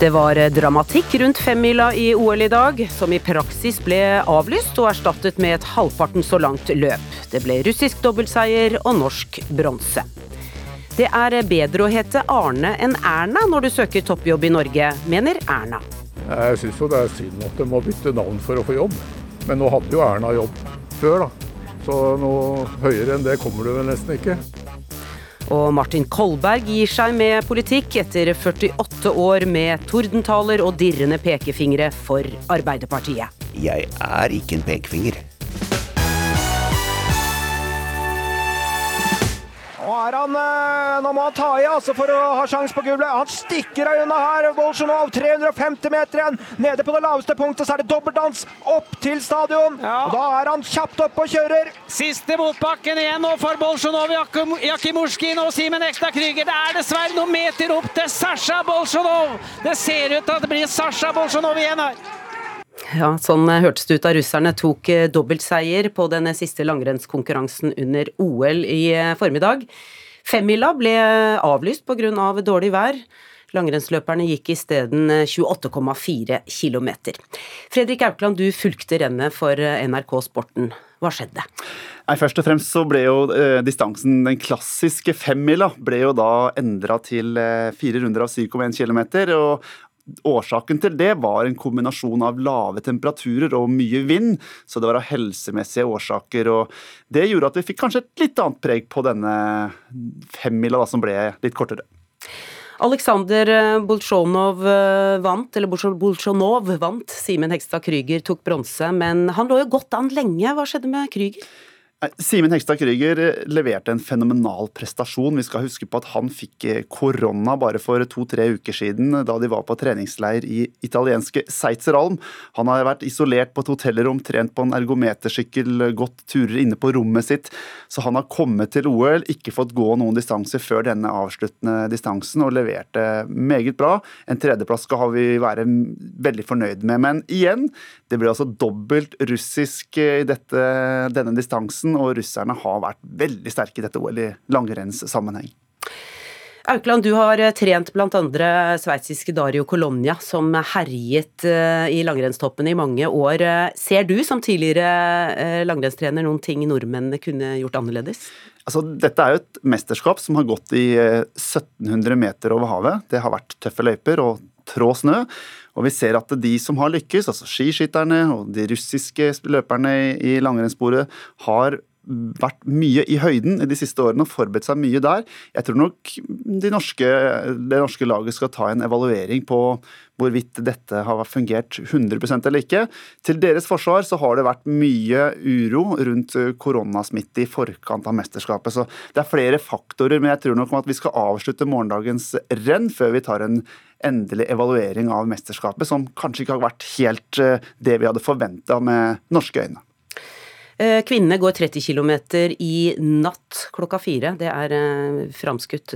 Det var dramatikk rundt femmila i OL i dag, som i praksis ble avlyst og erstattet med et halvparten så langt løp. Det ble russisk dobbeltseier og norsk bronse. Det er bedre å hete Arne enn Erna når du søker toppjobb i Norge, mener Erna. Jeg syns jo det er synd at de må bytte navn for å få jobb. Men nå hadde jo Erna jobb før, da. Så noe høyere enn det kommer du vel nesten ikke. Og Martin Kolberg gir seg med politikk etter 48 år med tordentaler og dirrende pekefingre for Arbeiderpartiet. Jeg er ikke en pekefinger. Er han eh, Nå må han ta i altså for å ha sjanse på gullet. Han stikker av unna her. Bolsjunov 350 meter igjen. Nede på det laveste punktet så er det dobbeltdans opp til stadion. Og da er han kjapt opp og kjører. Siste motbakken igjen nå for Bolsjunov, Jakimurskin og Simen Ekta Krüger. Det er dessverre noen meter opp til Sasha Bolsjunov. Det ser ut til at det blir Sasha Bolsjunov igjen her. Ja, sånn hørtes det ut da russerne tok eh, dobbeltseier på den siste langrennskonkurransen under OL i eh, formiddag. Femmila ble avlyst pga. Av dårlig vær. Langrennsløperne gikk isteden 28,4 km. Fredrik Aukland, du fulgte rennet for eh, NRK Sporten. Hva skjedde? Nei, Først og fremst så ble jo eh, distansen, den klassiske femmila, ble jo da endra til eh, fire runder av 7,1 km. Og Årsaken til det var en kombinasjon av lave temperaturer og mye vind, så det var av helsemessige årsaker. og Det gjorde at vi fikk kanskje et litt annet preg på denne femmila, som ble litt kortere. Aleksander Bolsjunov vant, eller Bolsjunov vant. Simen Hekstad Krüger tok bronse, men han lå jo godt an lenge. Hva skjedde med Krüger? Simen Hekstad Krüger leverte en fenomenal prestasjon. Vi skal huske på at han fikk korona bare for to-tre uker siden, da de var på treningsleir i italienske Seitzeralm. Han har vært isolert på et hotellrom, trent på en ergometersykkel, gått turer inne på rommet sitt. Så han har kommet til OL, ikke fått gå noen distanser før denne avsluttende distansen, og leverte meget bra. En tredjeplass skal vi være veldig fornøyd med. Men igjen, det ble altså dobbelt russisk i dette, denne distansen og russerne har vært veldig sterke i dette OL i langrennssammenheng. Aukland, du har trent bl.a. sveitsiske Dario Colonia, som herjet i langrennstoppen i mange år. Ser du som tidligere langrennstrener noen ting nordmennene kunne gjort annerledes? Altså, dette er jo et mesterskap som har gått i 1700 meter over havet. Det har vært tøffe løyper og trå snø. Og vi ser at de som har lykkes, altså skiskytterne og de russiske løperne i langrennssporet, har vært mye i høyden de siste årene og forberedt seg mye der. Jeg tror nok de norske, det norske laget skal ta en evaluering på hvorvidt dette har fungert 100% eller ikke. Til deres forsvar så har det vært mye uro rundt koronasmitte i forkant av mesterskapet. Så det er flere faktorer, men jeg tror nok at vi skal avslutte morgendagens renn før vi tar en endelig evaluering av mesterskapet, som kanskje ikke har vært helt det vi hadde forventa med norske øyne. Kvinnene går 30 km i natt klokka fire. Det er framskutt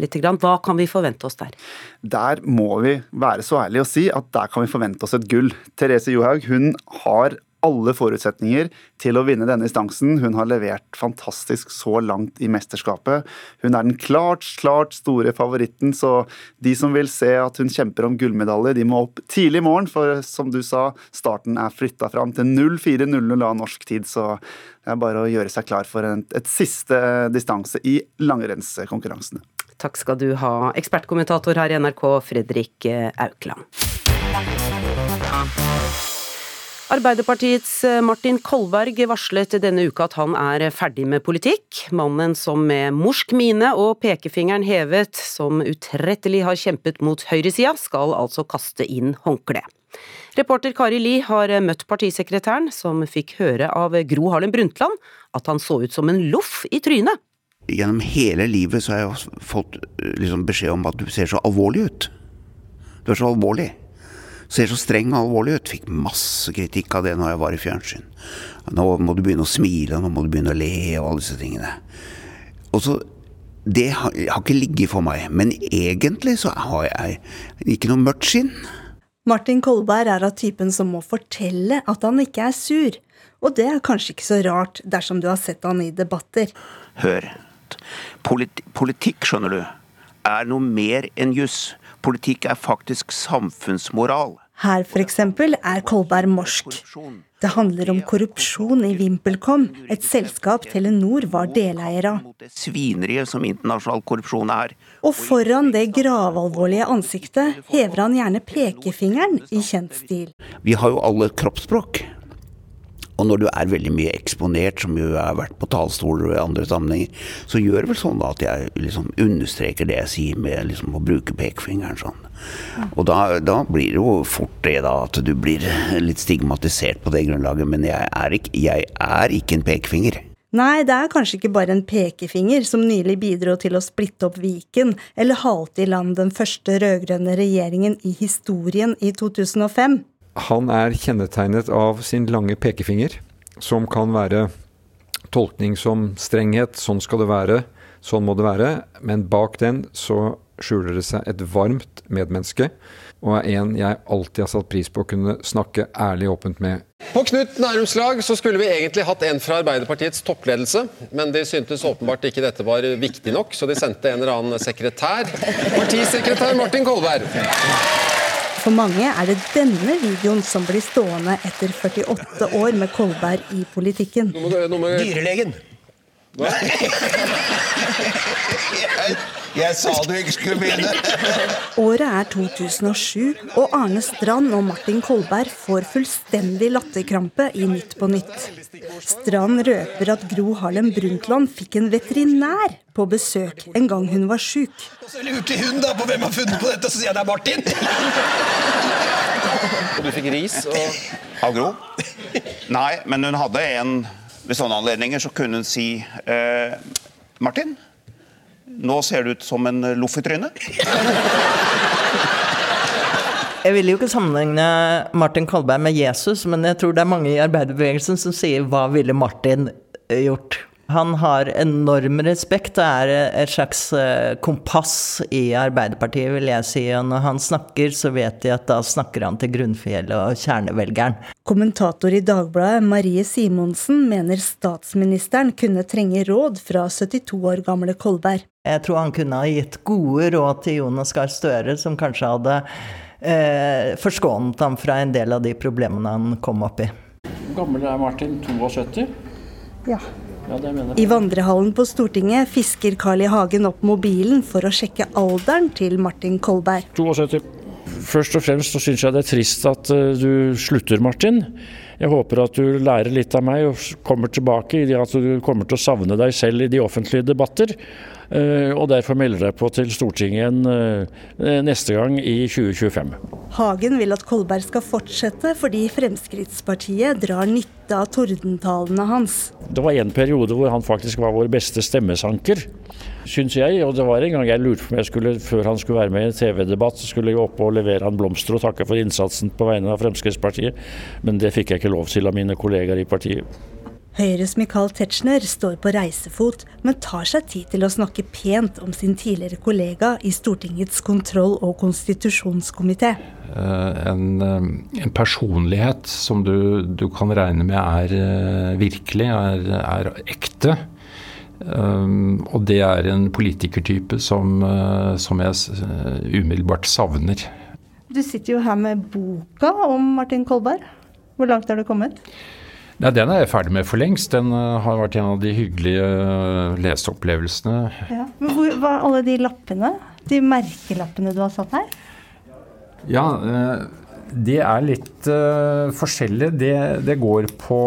lite grann. Hva kan vi forvente oss der? Der må vi være så ærlige å si at der kan vi forvente oss et gull. Therese Johaug hun har alle forutsetninger til å vinne denne distansen. Hun har levert fantastisk så langt i mesterskapet. Hun er den klart, klart store favoritten, så de som vil se at hun kjemper om gullmedalje, de må opp tidlig i morgen, for som du sa, starten er flytta fram til 04.00 av norsk tid, så det er bare å gjøre seg klar for en, et siste distanse i langrennskonkurransene. Takk skal du ha, ekspertkommentator her i NRK, Fredrik Aukland. Arbeiderpartiets Martin Kolberg varslet denne uka at han er ferdig med politikk. Mannen som med morsk mine og pekefingeren hevet, som utrettelig har kjempet mot høyresida, skal altså kaste inn håndkle. Reporter Kari Li har møtt partisekretæren, som fikk høre av Gro Harlem Brundtland at han så ut som en loff i trynet. Gjennom hele livet så har jeg fått liksom, beskjed om at du ser så alvorlig ut. Du er så alvorlig. Ser så streng og alvorlig ut. Fikk masse kritikk av det når jeg var i fjernsyn. Nå må du begynne å smile, nå må du begynne å le og alle disse tingene. Og så Det har, har ikke ligget for meg. Men egentlig så har jeg ikke noe mørkt skinn. Martin Kolberg er av typen som må fortelle at han ikke er sur. Og det er kanskje ikke så rart dersom du har sett han i debatter. Hør. Polit politikk, skjønner du, er noe mer enn juss. Politikk er faktisk samfunnsmoral. Her f.eks. er Kolberg morsk. Det handler om korrupsjon i VimpelCom, et selskap Telenor var deleier av. Svineriet som internasjonal korrupsjon er. Og foran det gravalvorlige ansiktet hever han gjerne pekefingeren i kjent stil. Vi har jo alle kroppsspråk. Og når du er veldig mye eksponert, som jo har vært på talerstoler og i andre sammenhenger, så gjør det vel sånn at jeg liksom understreker det jeg sier med liksom å bruke pekefingeren sånn. Og da, da blir det jo fort det da at du blir litt stigmatisert på det grunnlaget, men jeg er ikke, jeg er ikke en pekefinger. Nei, det er kanskje ikke bare en pekefinger som nylig bidro til å splitte opp Viken, eller halte i land den første rød-grønne regjeringen i historien i 2005. Han er kjennetegnet av sin lange pekefinger, som kan være tolkning som strenghet, sånn skal det være, sånn må det være, men bak den så skjuler det seg et varmt medmenneske, og er en jeg alltid har satt pris på å kunne snakke ærlig og åpent med. På Knut Nærums lag så skulle vi egentlig hatt en fra Arbeiderpartiets toppledelse, men de syntes åpenbart ikke dette var viktig nok, så de sendte en eller annen sekretær. Partisekretær Martin Kolberg. For mange er det denne videoen som blir stående etter 48 år med Kolberg i politikken. Dyrelegen. Jeg, jeg sa du ikke skulle begynne. Året er 2007, og Arne Strand og Martin Kolberg får fullstendig latterkrampe i Nytt på Nytt. Strand røper at Gro Harlem Brundtland fikk en veterinær på besøk en gang hun var sjuk. Så lurte hun da på hvem har funnet på dette, så sier jeg det er Martin. Og du fikk ris og Av Gro? Nei, men hun hadde en Ved sånne anledninger så kunne hun si eh, Martin, nå ser du ut som en loff i trynet. Jeg vil jo ikke sammenligne Martin Kolberg med Jesus, men jeg tror det er mange i arbeiderbevegelsen som sier 'hva ville Martin eh, gjort'? Han har enorm respekt og er et slags eh, kompass i Arbeiderpartiet, vil jeg si. Og når han snakker, så vet de at da snakker han til grunnfjellet og kjernevelgeren. Kommentator i Dagbladet Marie Simonsen mener statsministeren kunne trenge råd fra 72 år gamle Kolberg. Jeg tror han kunne ha gitt gode råd til Jonas Gahr Støre, som kanskje hadde eh, forskånet ham fra en del av de problemene han kom opp i. Hvor gammel er Martin? 72? Ja. Ja, det mener I vandrehallen på Stortinget fisker Carl I. Hagen opp mobilen for å sjekke alderen til Martin Kolberg. 72. Først og fremst så syns jeg det er trist at eh, du slutter, Martin. Jeg håper at du lærer litt av meg og kommer tilbake i det at du kommer til å savne deg selv i de offentlige debatter. Eh, Og derfor melder deg på til Stortinget eh, neste gang i 2025. Hagen vil at Kolberg skal fortsette fordi Fremskrittspartiet drar nytte av tordentalene hans. Det var en periode hvor han faktisk var vår beste stemmesanker, syns jeg. Og det var en gang jeg lurte på om jeg skulle, før han skulle være med i en TV-debatt, så skulle jeg opp og levere han blomster og takke for innsatsen på vegne av Fremskrittspartiet. Men det fikk jeg ikke lov til av mine kollegaer i partiet. Høyres Michael Tetzschner står på reisefot, men tar seg tid til å snakke pent om sin tidligere kollega i Stortingets kontroll- og konstitusjonskomité. Eh, En, eh, en personlighet som du, du kan regne med er eh, virkelig, er, er ekte. Um, og det er en politikertype som, som jeg umiddelbart savner. Du sitter jo her med boka om Martin Kolberg. Hvor langt har du kommet? Nei, Den er jeg ferdig med for lengst. Den eh, har vært en av de hyggelige eh, leseopplevelsene. Ja. Men hvor, hva er alle de lappene? De merkelappene du har satt her? Ja, eh, det er litt uh, forskjellig. Det, det går på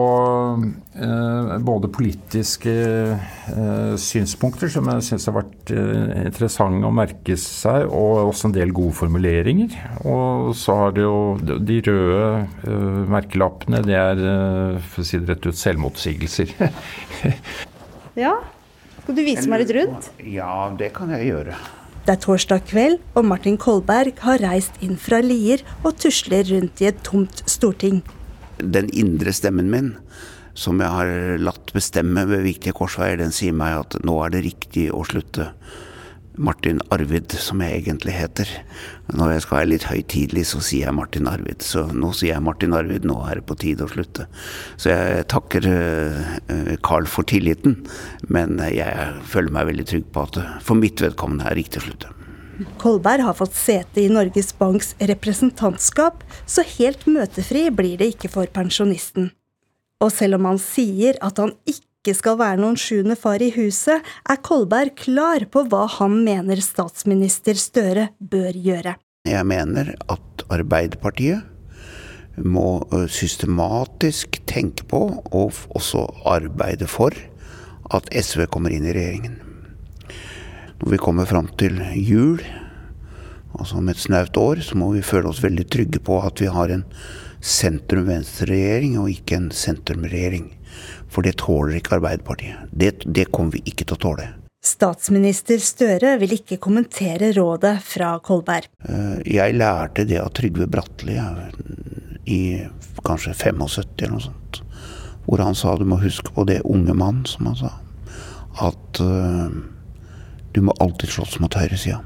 uh, både politiske uh, synspunkter, som jeg syns har vært interessante å merke seg, og også en del gode formuleringer. Og så har det jo de røde merkelappene, det er for å si det rett ut selvmotsigelser. Ja. Skal du vise meg litt rundt? Ja, det kan jeg gjøre. Det er torsdag kveld, og Martin Kolberg har reist inn fra Lier og tusler rundt i et tomt storting. Den indre stemmen min, som jeg har latt bestemme ved viktige korsveier, den sier meg at nå er det riktig å slutte. Martin Arvid, som jeg egentlig heter. Når jeg skal være litt høytidelig, så sier jeg Martin Arvid. Så nå sier jeg Martin Arvid, nå er det på tide å slutte. Så jeg takker uh, Carl for tilliten, men jeg føler meg veldig trygg på at det for mitt vedkommende er riktig å slutte. Kolberg har fått sete i Norges Banks representantskap, så helt møtefri blir det ikke for pensjonisten. Og selv om han sier at han ikke ikke skal være noen sjuende far i huset, er Kolberg klar på hva han mener statsminister Støre bør gjøre. Jeg mener at Arbeiderpartiet må systematisk tenke på, og også arbeide for, at SV kommer inn i regjeringen. Når vi kommer fram til jul, altså om et snaut år, så må vi føle oss veldig trygge på at vi har en sentrum-venstre-regjering og ikke en sentrum-regjering. For det tåler ikke Arbeiderpartiet. Det, det kommer vi ikke til å tåle. Statsminister Støre vil ikke kommentere rådet fra Kolberg. Eh, jeg lærte det av Trygve Bratteli i kanskje 75 eller noe sånt. Hvor han sa du må huske på det unge mann, som han sa. At uh, du må alltid slåss mot høyresida.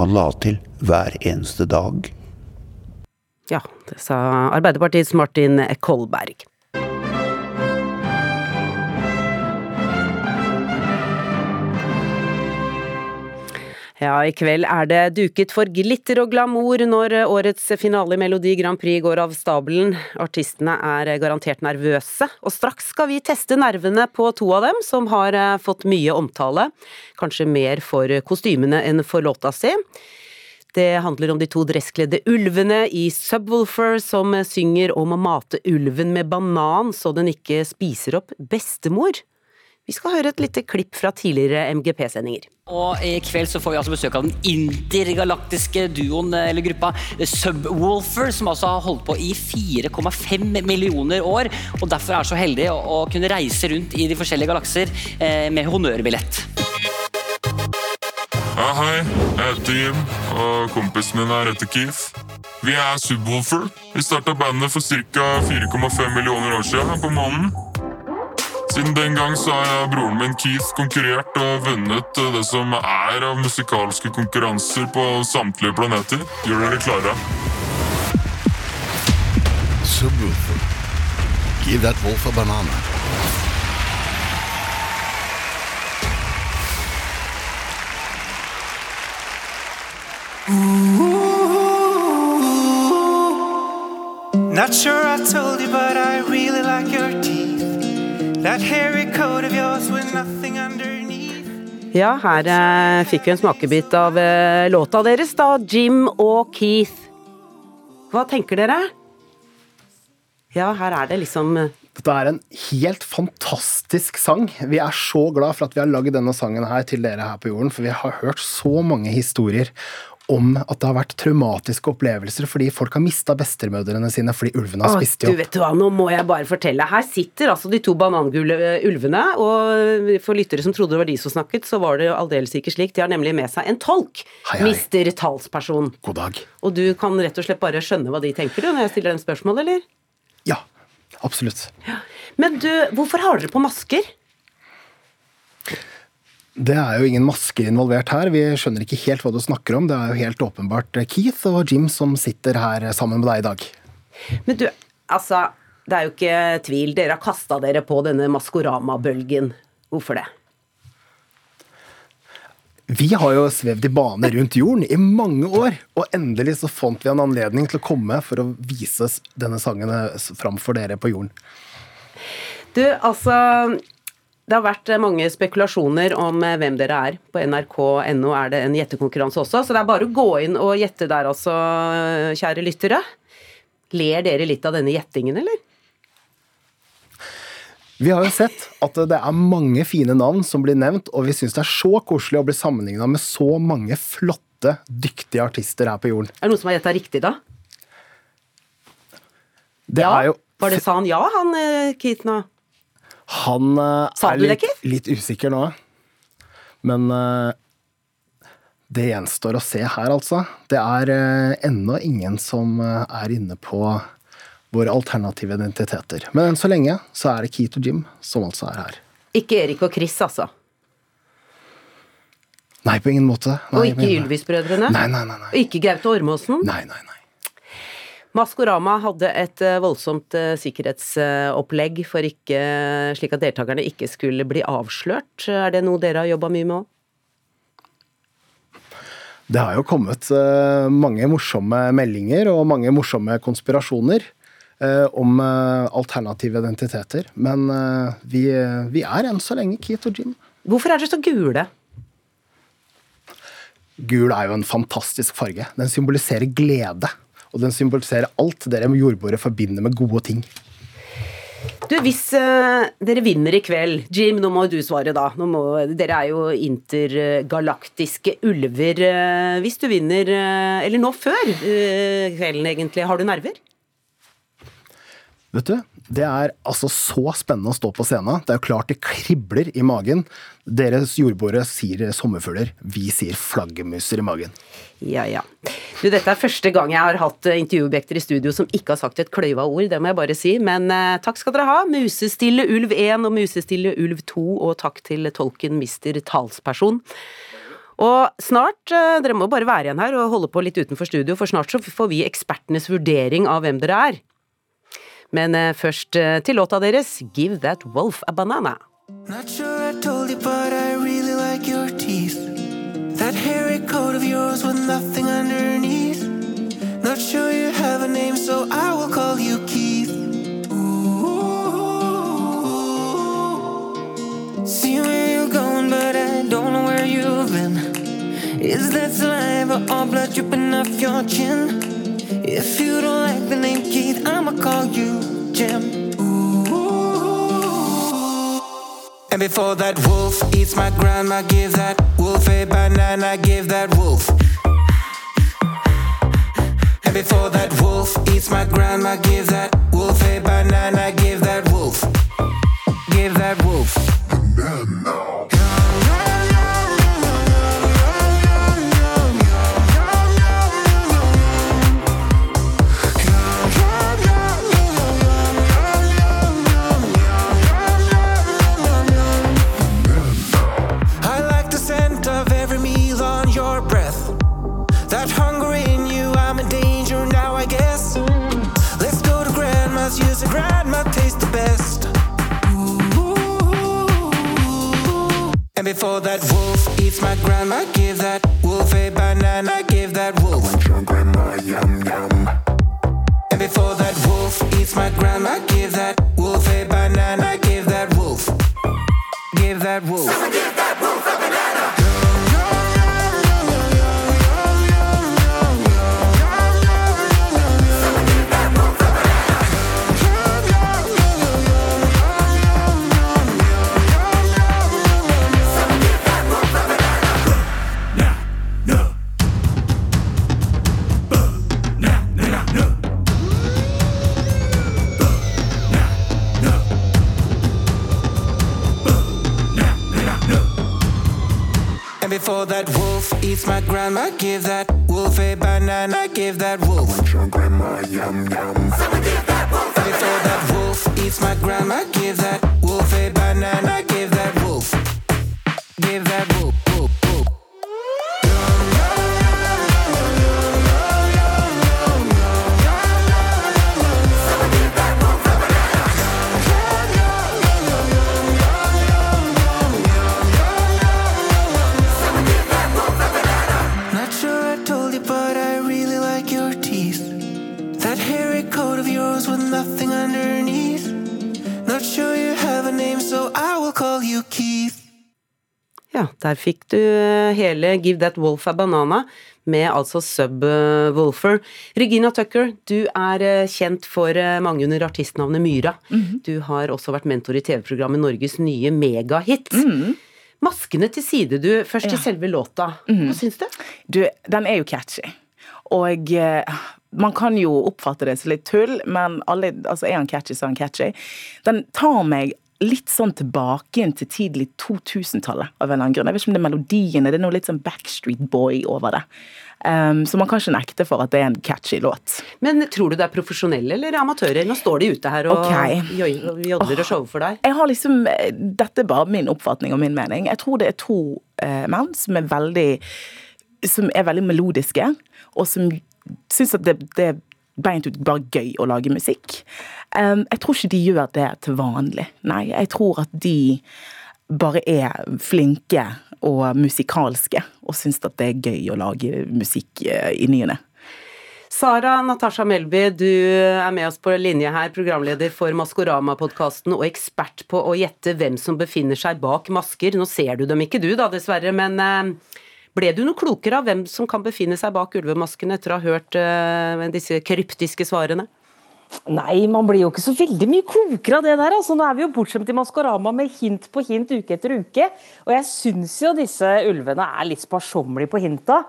Han la til hver eneste dag. Ja, det sa Arbeiderpartiets Martin Kolberg. Ja, i kveld er det duket for glitter og glamour når årets finale i Melodi Grand Prix går av stabelen. Artistene er garantert nervøse, og straks skal vi teste nervene på to av dem som har eh, fått mye omtale. Kanskje mer for kostymene enn for låta si. Det handler om de to dresskledde ulvene i Subwoolfer som synger om å mate ulven med banan så den ikke spiser opp bestemor. Vi skal høre et lite klipp fra tidligere MGP-sendinger. Og i kveld så får vi altså besøk av den intergalaktiske duoen eller gruppa Subwoolfer, som altså har holdt på i 4,5 millioner år, og derfor er så heldig å, kunne reise rundt i de forskjellige galakser eh, med honnørbillett. Ja, hei, jeg heter Jim, og kompisen min her heter Keith. Vi er Subwoolfer. Vi starta bandet for ca. 4,5 millioner år siden på månen. Siden den gang så har jeg og broren min Keith konkurrert og vunnet det som er av musikalske konkurranser på samtlige planeter. Gjør dere klare? Subwoofer. Give that wolf a banana. Not sure I told you, but I really like your Ja, her eh, fikk vi en smakebit av eh, låta deres, da. Jim og Keith. Hva tenker dere? Ja, her er det liksom eh, Dette er en helt fantastisk sang. Vi er så glad for at vi har lagd denne sangen her til dere her på jorden, for vi har hørt så mange historier om at det har vært traumatiske opplevelser fordi folk har mista bestemødrene sine fordi ulvene har spist dem opp. Du vet hva, Nå må jeg bare fortelle. Her sitter altså de to banangule ulvene, og for lyttere som trodde det var de som snakket, så var det aldeles ikke slik. De har nemlig med seg en tolk. Hei, hei. Mister talsperson. God dag. Og du kan rett og slett bare skjønne hva de tenker du, når jeg stiller dem spørsmål, eller? Ja, absolutt. Ja. Men du, hvorfor har dere på masker? Det er jo ingen masker involvert her. Vi skjønner ikke helt hva du snakker om. Det er jo helt åpenbart Keith og Jim som sitter her sammen med deg i dag. Men du, altså Det er jo ikke tvil. Dere har kasta dere på denne Maskorama-bølgen. Hvorfor det? Vi har jo svevd i bane rundt jorden i mange år, og endelig så fant vi en anledning til å komme for å vise denne sangen fram for dere på jorden. Du, altså det har vært mange spekulasjoner om eh, hvem dere er. På nrk.no er det en gjettekonkurranse også, så det er bare å gå inn og gjette der altså, kjære lyttere. Ler dere litt av denne gjettingen, eller? Vi har jo sett at det er mange fine navn som blir nevnt, og vi syns det er så koselig å bli sammenligna med så mange flotte, dyktige artister her på jorden. Er det noen som har gjetta riktig, da? Det ja? er jo Var det sa han ja, han eh, Keith nå? Han uh, er litt, litt, usikker nå. Men uh, Det gjenstår å se her, altså. Det er uh, ennå ingen som er inne på våre alternative identiteter. Men enn så lenge så er det Keith og Jim som altså er her. Ikke Erik og Chris, altså? Nei, på ingen måte. Nei, og ikke Ylvis-brødrene? Nei, nei, nei, nei. Og ikke Gaute Ormåsen? Nei, nei, nei. Maskorama hadde et eh, voldsomt eh, sikkerhetsopplegg for ikke, slik at deltakerne ikke skulle bli avslørt. Er det noe dere har jobba mye med òg? Det har jo kommet eh, mange morsomme meldinger og mange morsomme konspirasjoner om alternative identiteter. Men vi, vi er enn så lenge Keith og Jim. Hvorfor er dere så gule? Gul er jo en fantastisk farge. Den symboliserer glede. Og den symboliserer alt dere med jordbordet forbinder med gode ting. Du, Hvis uh, dere vinner i kveld Jim, nå må du svare, da. Må, dere er jo intergalaktiske ulver. Uh, hvis du vinner, uh, eller nå før kvelden egentlig, har du nerver? Vet du, det er altså så spennende å stå på scenen. Det er jo klart det kribler i magen. Deres jordboere sier sommerfugler, vi sier flaggermuser i magen. Ja, ja. Du, dette er første gang jeg har hatt eh, intervjuobjekter i studio som ikke har sagt et kløyva ord, det må jeg bare si. Men eh, takk skal dere ha. Musestille ulv 1 og Musestille ulv 2, og takk til tolken mister talsperson. Og snart, eh, dere må bare være igjen her og holde på litt utenfor studio, for snart så får vi ekspertenes vurdering av hvem dere er. Men eh, først eh, til låta deres, Give That Wolf a Banana. Not sure I told you, but I really like your teeth. That hairy coat of yours with nothing underneath. Not sure you have a name, so I will call you Keith. Ooh. See where you're going, but I don't know where you've been. Is that saliva or blood dripping off your chin? If you don't like the name Keith, I'ma call you Jim. And before that wolf eats my grandma, give that wolf a banana, give that wolf. And before that wolf eats my grandma, give that wolf a banana, give that wolf. Give that wolf. Before that wolf eats my grandma, give that wolf a banana, give that wolf. your grandma, yum yum. And before that wolf eats my grandma, give that wolf a banana, give that wolf. Give that wolf wolf my grandma, give that wolf a banana, give that wolf. I want your grandma, yum yum. give that wolf before that wolf eats my grandma, give that wolf a banana, Ja, der fikk du eh, hele Give That Wolf a Banana med altså Subwoolfer. Regina Tucker, du er eh, kjent for eh, mange under artistnavnet Myra. Mm -hmm. Du har også vært mentor i TV-programmet Norges nye megahit. Mm -hmm. Maskene til side, du. Først til ja. selve låta. Mm -hmm. Hva syns du? Du, den er jo catchy. Og man kan jo oppfatte det som litt tull, men alle, altså er han catchy, så er han catchy. Den tar meg litt sånn tilbake igjen til tidlig 2000-tallet av en eller annen grunn. Jeg vet ikke om det er melodiene, det er noe litt sånn Backstreet Boy over det. Um, så man kan ikke nekte for at det er en catchy låt. Men tror du det er profesjonelle eller amatører? Nå står de ute her og okay. jo- jodler og shower for deg. Jeg har liksom, Dette er bare min oppfatning og min mening. Jeg tror det er to uh, menn som er veldig som er veldig melodiske, og som syns at det, det er beint ut bare gøy å lage musikk. Um, jeg tror ikke de gjør det til vanlig. Nei, jeg tror at de bare er flinke og musikalske, og syns at det er gøy å lage musikk eh, i ny og ne. Sara Natasha Melby, du er med oss på linje her, programleder for Maskorama-podkasten og ekspert på å gjette hvem som befinner seg bak masker. Nå ser du dem ikke du da, dessverre, men eh, ble du noe klokere av hvem som kan befinne seg bak ulvemasken etter å ha hørt uh, disse kryptiske svarene? Nei, man blir jo ikke så veldig mye klokere av det der. altså. Nå er vi jo bortskjemt i Maskorama med hint på hint uke etter uke. Og jeg syns jo disse ulvene er litt sparsommelige på hinta.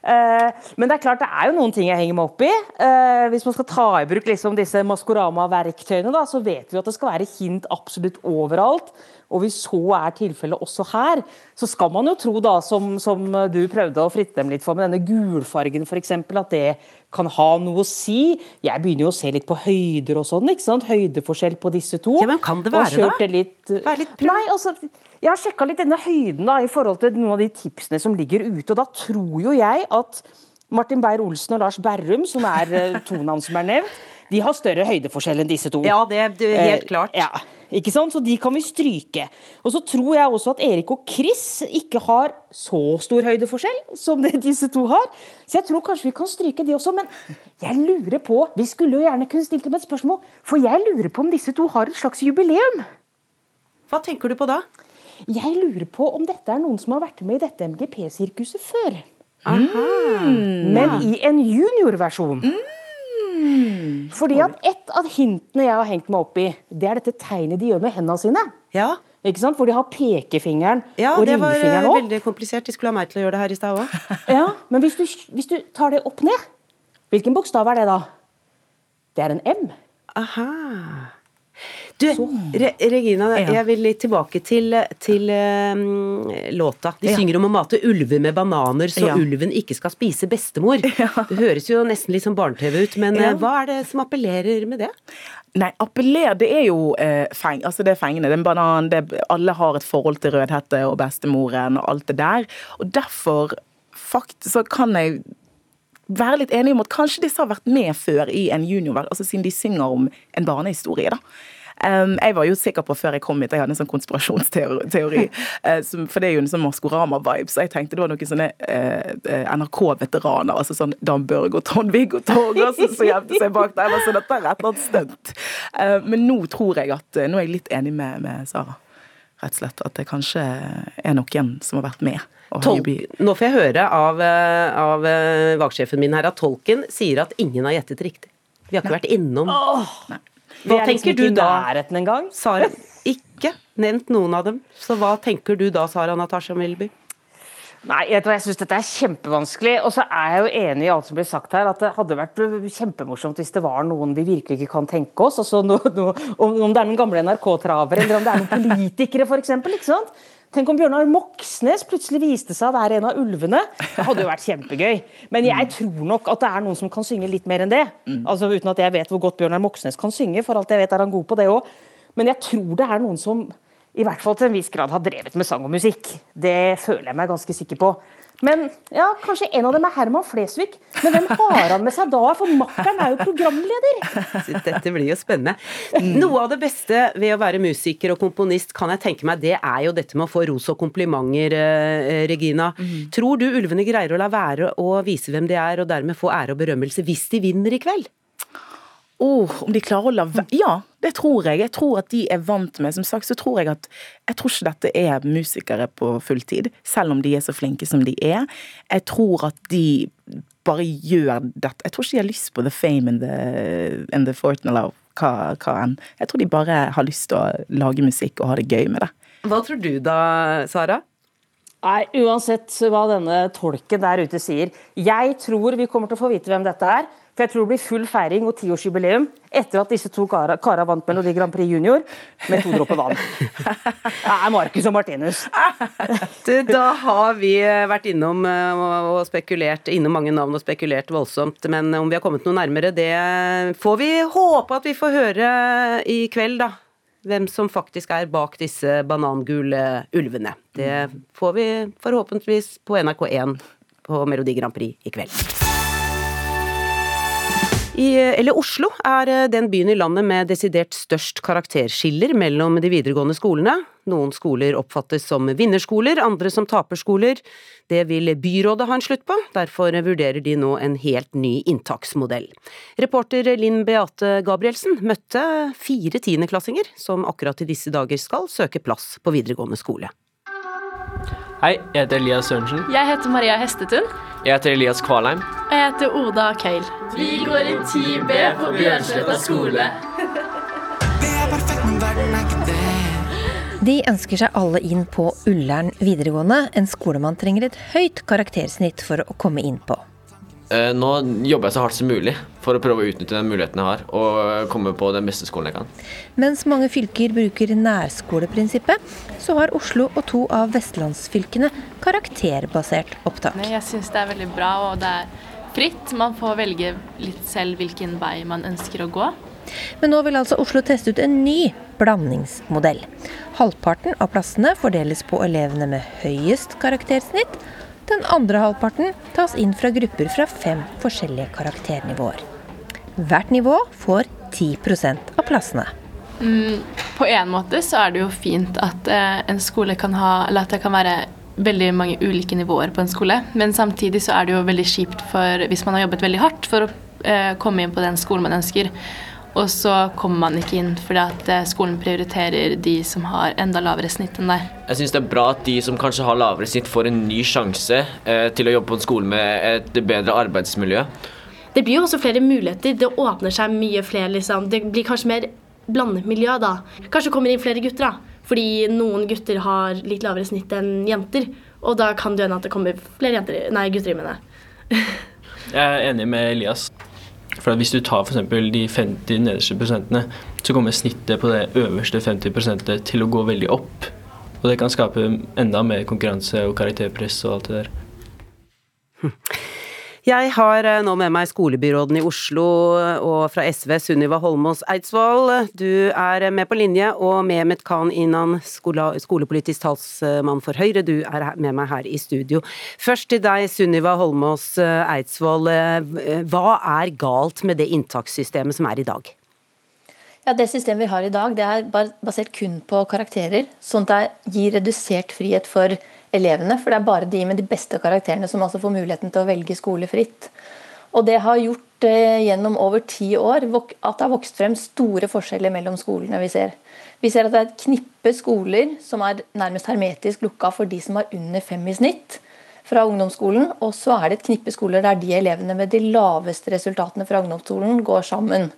Eh, men det er klart det er jo noen ting jeg henger meg opp i. Eh, hvis man skal ta i bruk liksom disse Maskorama-verktøyene, så vet vi at det skal være hint absolutt overalt. Og hvis så er tilfellet også her, så skal man jo tro, da, som, som du prøvde å fritte dem litt for med denne gulfargen f.eks., at det kan ha noe å si. Jeg begynner jo å se litt på høyder og sånn. ikke sant? Høydeforskjell på disse to. Ja, men kan det være, da? det litt, Nei, altså, jeg har sjekka litt denne høyden da, i forhold til noen av de tipsene som ligger ute. og Da tror jo jeg at Martin Beyer-Olsen og Lars Berrum, som er eh, to navn som er nevnt, de har større høydeforskjell enn disse to. Ja, det er helt Eh, klart. Ja, ikke sant? Så de kan vi stryke. Og så tror jeg også at Erik og Chris ikke har så stor høydeforskjell som det disse to har. Så jeg tror kanskje vi kan stryke de også. Men jeg lurer på Vi skulle jo gjerne kunne stilt dem et spørsmål, for jeg lurer på om disse to har et slags jubileum. Hva tenker du på da? Jeg lurer på om dette er noen som har vært med i dette MGP-sirkuset før. Mm. Men i en juniorversjon. Fordi at et av hintene jeg har hengt meg opp i, det er dette tegnet de gjør med hendene sine. Ja. Ikke sant? Hvor de har pekefingeren Ja, og det var Ja, det var veldig komplisert. De skulle ha meg til å gjøre det her i stad òg. Ja, men hvis du, hvis du tar det opp ned, hvilken bokstav er det da? Det er en M. Aha. Du, Re Regina, jeg vil litt tilbake til, til um, låta. De Ja. synger om å mate ulver med bananer, så Ja. ulven ikke skal spise bestemor. Det høres jo nesten litt som barne-TV ut, men Ja. eh, hva er det som appellerer med det? Nei, appeller, det er jo eh, feng, altså det er fengende. Det er en banan, det alle har et forhold til Rødhette og bestemoren og alt det der. Og derfor fakt, så kan jeg være litt enig om at kanskje disse har vært med før i en junior, altså siden de synger om en barnehistorie, da. Um, jeg var jo sikker på før jeg kom hit, jeg hadde en sånn konspirasjonsteori. eh, for det er jo en sånn Maskorama-vibe, så jeg tenkte det var noen sånne eh, eh, NRK-veteraner, altså sånn Dan Børge og Trond-Viggo Torgersen som gjemte seg bak der. Så sånn, dette er et eller annet stunt. Eh, men nå tror jeg at Nå er jeg litt enig med, med Sara, rett og slett. At det kanskje er noen som har vært med. og har Tol jubi- Nå får jeg høre av, av vaksjefen min her at tolken sier at ingen har gjettet riktig. Vi har ikke vært innom Vi Hva liksom tenker du da? nærheten engang. Sara, ikke nevnt noen av dem. Så hva tenker du da, Sara Natasha Melby? Nei, jeg, jeg syns dette er kjempevanskelig. Og så er jeg jo enig i alt som blir sagt her, at det hadde vært kjempemorsomt hvis det var noen vi virkelig ikke kan tenke oss. Altså no, no, om, om det er noen gamle NRK-travere, eller om det er noen politikere, f.eks. Tenk om Bjørnar Moxnes plutselig viste seg å være en av ulvene. Det hadde jo vært kjempegøy. Men jeg tror nok at det er noen som kan synge litt mer enn det. Altså Uten at jeg vet hvor godt Bjørnar Moxnes kan synge, for alt jeg vet er han god på det òg. Men jeg tror det er noen som i hvert fall til en viss grad har drevet med sang og musikk. Det føler jeg meg ganske sikker på. Men ja, kanskje en av dem er Herman Flesvig. Men hvem har han med seg da? For makkeren er jo programleder. Dette blir jo spennende. Noe av det beste ved å være musiker og komponist, kan jeg tenke meg, det er jo dette med å få ros og komplimenter, eh, Regina. Tror du ulvene greier å la være å vise hvem de er, og dermed få ære og berømmelse hvis de vinner i kveld? Oh, om de klarer å la være Ja, det tror jeg. Jeg tror at de er vant med Som sagt så tror jeg at Jeg tror ikke dette er musikere på fulltid, selv om de er så flinke som de er. Jeg tror at de bare gjør dette. Jeg tror ikke de har lyst på the fame and the, and the fortune, eller hva, hva enn. Jeg tror de bare har lyst til å lage musikk og ha det gøy med det. Hva tror du da, Sara? Nei, uansett hva denne tolken der ute sier. Jeg tror vi kommer til å få vite hvem dette er. For jeg tror det blir full feiring og tiårsjubileum etter at disse to kara, kara vant Melodi Grand Prix Junior med to dråper vann. Det er Marcus og Martinus. Da har vi vært innom eh, og spekulert innom mange navn og spekulert voldsomt, men om vi har kommet noe nærmere, det får vi håpe at vi får høre i kveld, da. Hvem som faktisk er bak disse banangule ulvene. Det får vi forhåpentligvis på NRK1 på Melodi Grand Prix i kveld. I, eller Oslo er eh, den byen i landet med desidert størst karakterskiller mellom de videregående skolene. Noen skoler oppfattes som vinnerskoler, andre som taperskoler. Det vil byrådet ha en slutt på, derfor vurderer de nå en helt ny inntaksmodell. Reporter Linn Beate Gabrielsen møtte fire tiendeklassinger som akkurat i disse dager skal søke plass på videregående skole. Hei, jeg heter Elias Sørensen. Jeg heter Maria Hestetun. Jeg heter Elias Kvalheim. Og jeg heter Oda Keil. Vi går i 10B på Bjørnsletta skole. De ønsker seg alle inn på Ullern videregående, en skole man trenger et høyt karaktersnitt for å komme inn på. Eh, nå jobber jeg så hardt som mulig for å prøve å utnytte den muligheten jeg har, og komme på den beste skolen jeg kan. Mens mange fylker bruker nærskoleprinsippet, så har Oslo og to av vestlandsfylkene karakterbasert opptak. Jeg syns det er veldig bra, og det er fritt. Man får velge litt selv hvilken vei man ønsker å gå. Men nå vil altså Oslo teste ut en ny blandingsmodell. Halvparten av plassene fordeles på elevene med høyest karaktersnitt, den andre halvparten tas inn fra grupper fra fem forskjellige karakternivåer. Hvert nivå får 10 av plassene. Mm, på en måte så er det jo fint at eh, en skole kan ha Eller at det kan være veldig mange ulike nivåer på en skole. Men samtidig så er det jo veldig kjipt for hvis man har jobbet veldig hardt for å eh, komme inn på den skolen man ønsker. Og så kommer man ikke inn fordi at eh, skolen prioriterer de som har enda lavere snitt enn deg. Jeg syns det er bra at de som kanskje har lavere snitt, får en ny sjanse eh, til å jobbe på en skole med et bedre arbeidsmiljø. Det blir jo også flere muligheter. Det åpner seg mye flere, liksom. Det blir kanskje mer blandet miljø da. Kanskje kommer inn flere gutter, da. Fordi noen gutter har litt lavere snitt enn jenter. Og da kan det hende at det kommer flere jenter, nei, gutter i, jeg. jeg er enig med Elias. For Hvis du tar f.eks. de 50 nederste prosentene, så kommer snittet på det øverste 50 prosentet til å gå veldig opp. Og det kan skape enda mer konkurranse og karakterpress og alt det der. Jeg har eh, nå med meg skolebyråden i Oslo og fra SV, Sunniva Holmås Eidsvoll. Du er med på linje, og Mehmet Khan Inan, skolepolitisk talsmann for Høyre, du er med meg her i studio. Først til deg, Sunniva Holmås Eidsvoll. Hva er galt med det inntakssystemet som er i dag? Ja, Det systemet vi har i dag, det er basert kun på karakterer. Sånn at det gir redusert frihet for elevene. For det er bare de med de beste karakterene som altså får muligheten til å velge skole fritt. Og det har gjort eh, gjennom over ti år at det har vokst frem store forskjeller mellom skolene vi ser. Vi ser at det er et knippe skoler som er nærmest hermetisk lukka for de som har under fem i snitt fra ungdomsskolen. Og så er det et knippe skoler der de elevene med de laveste resultatene fra ungdomsskolen går sammen.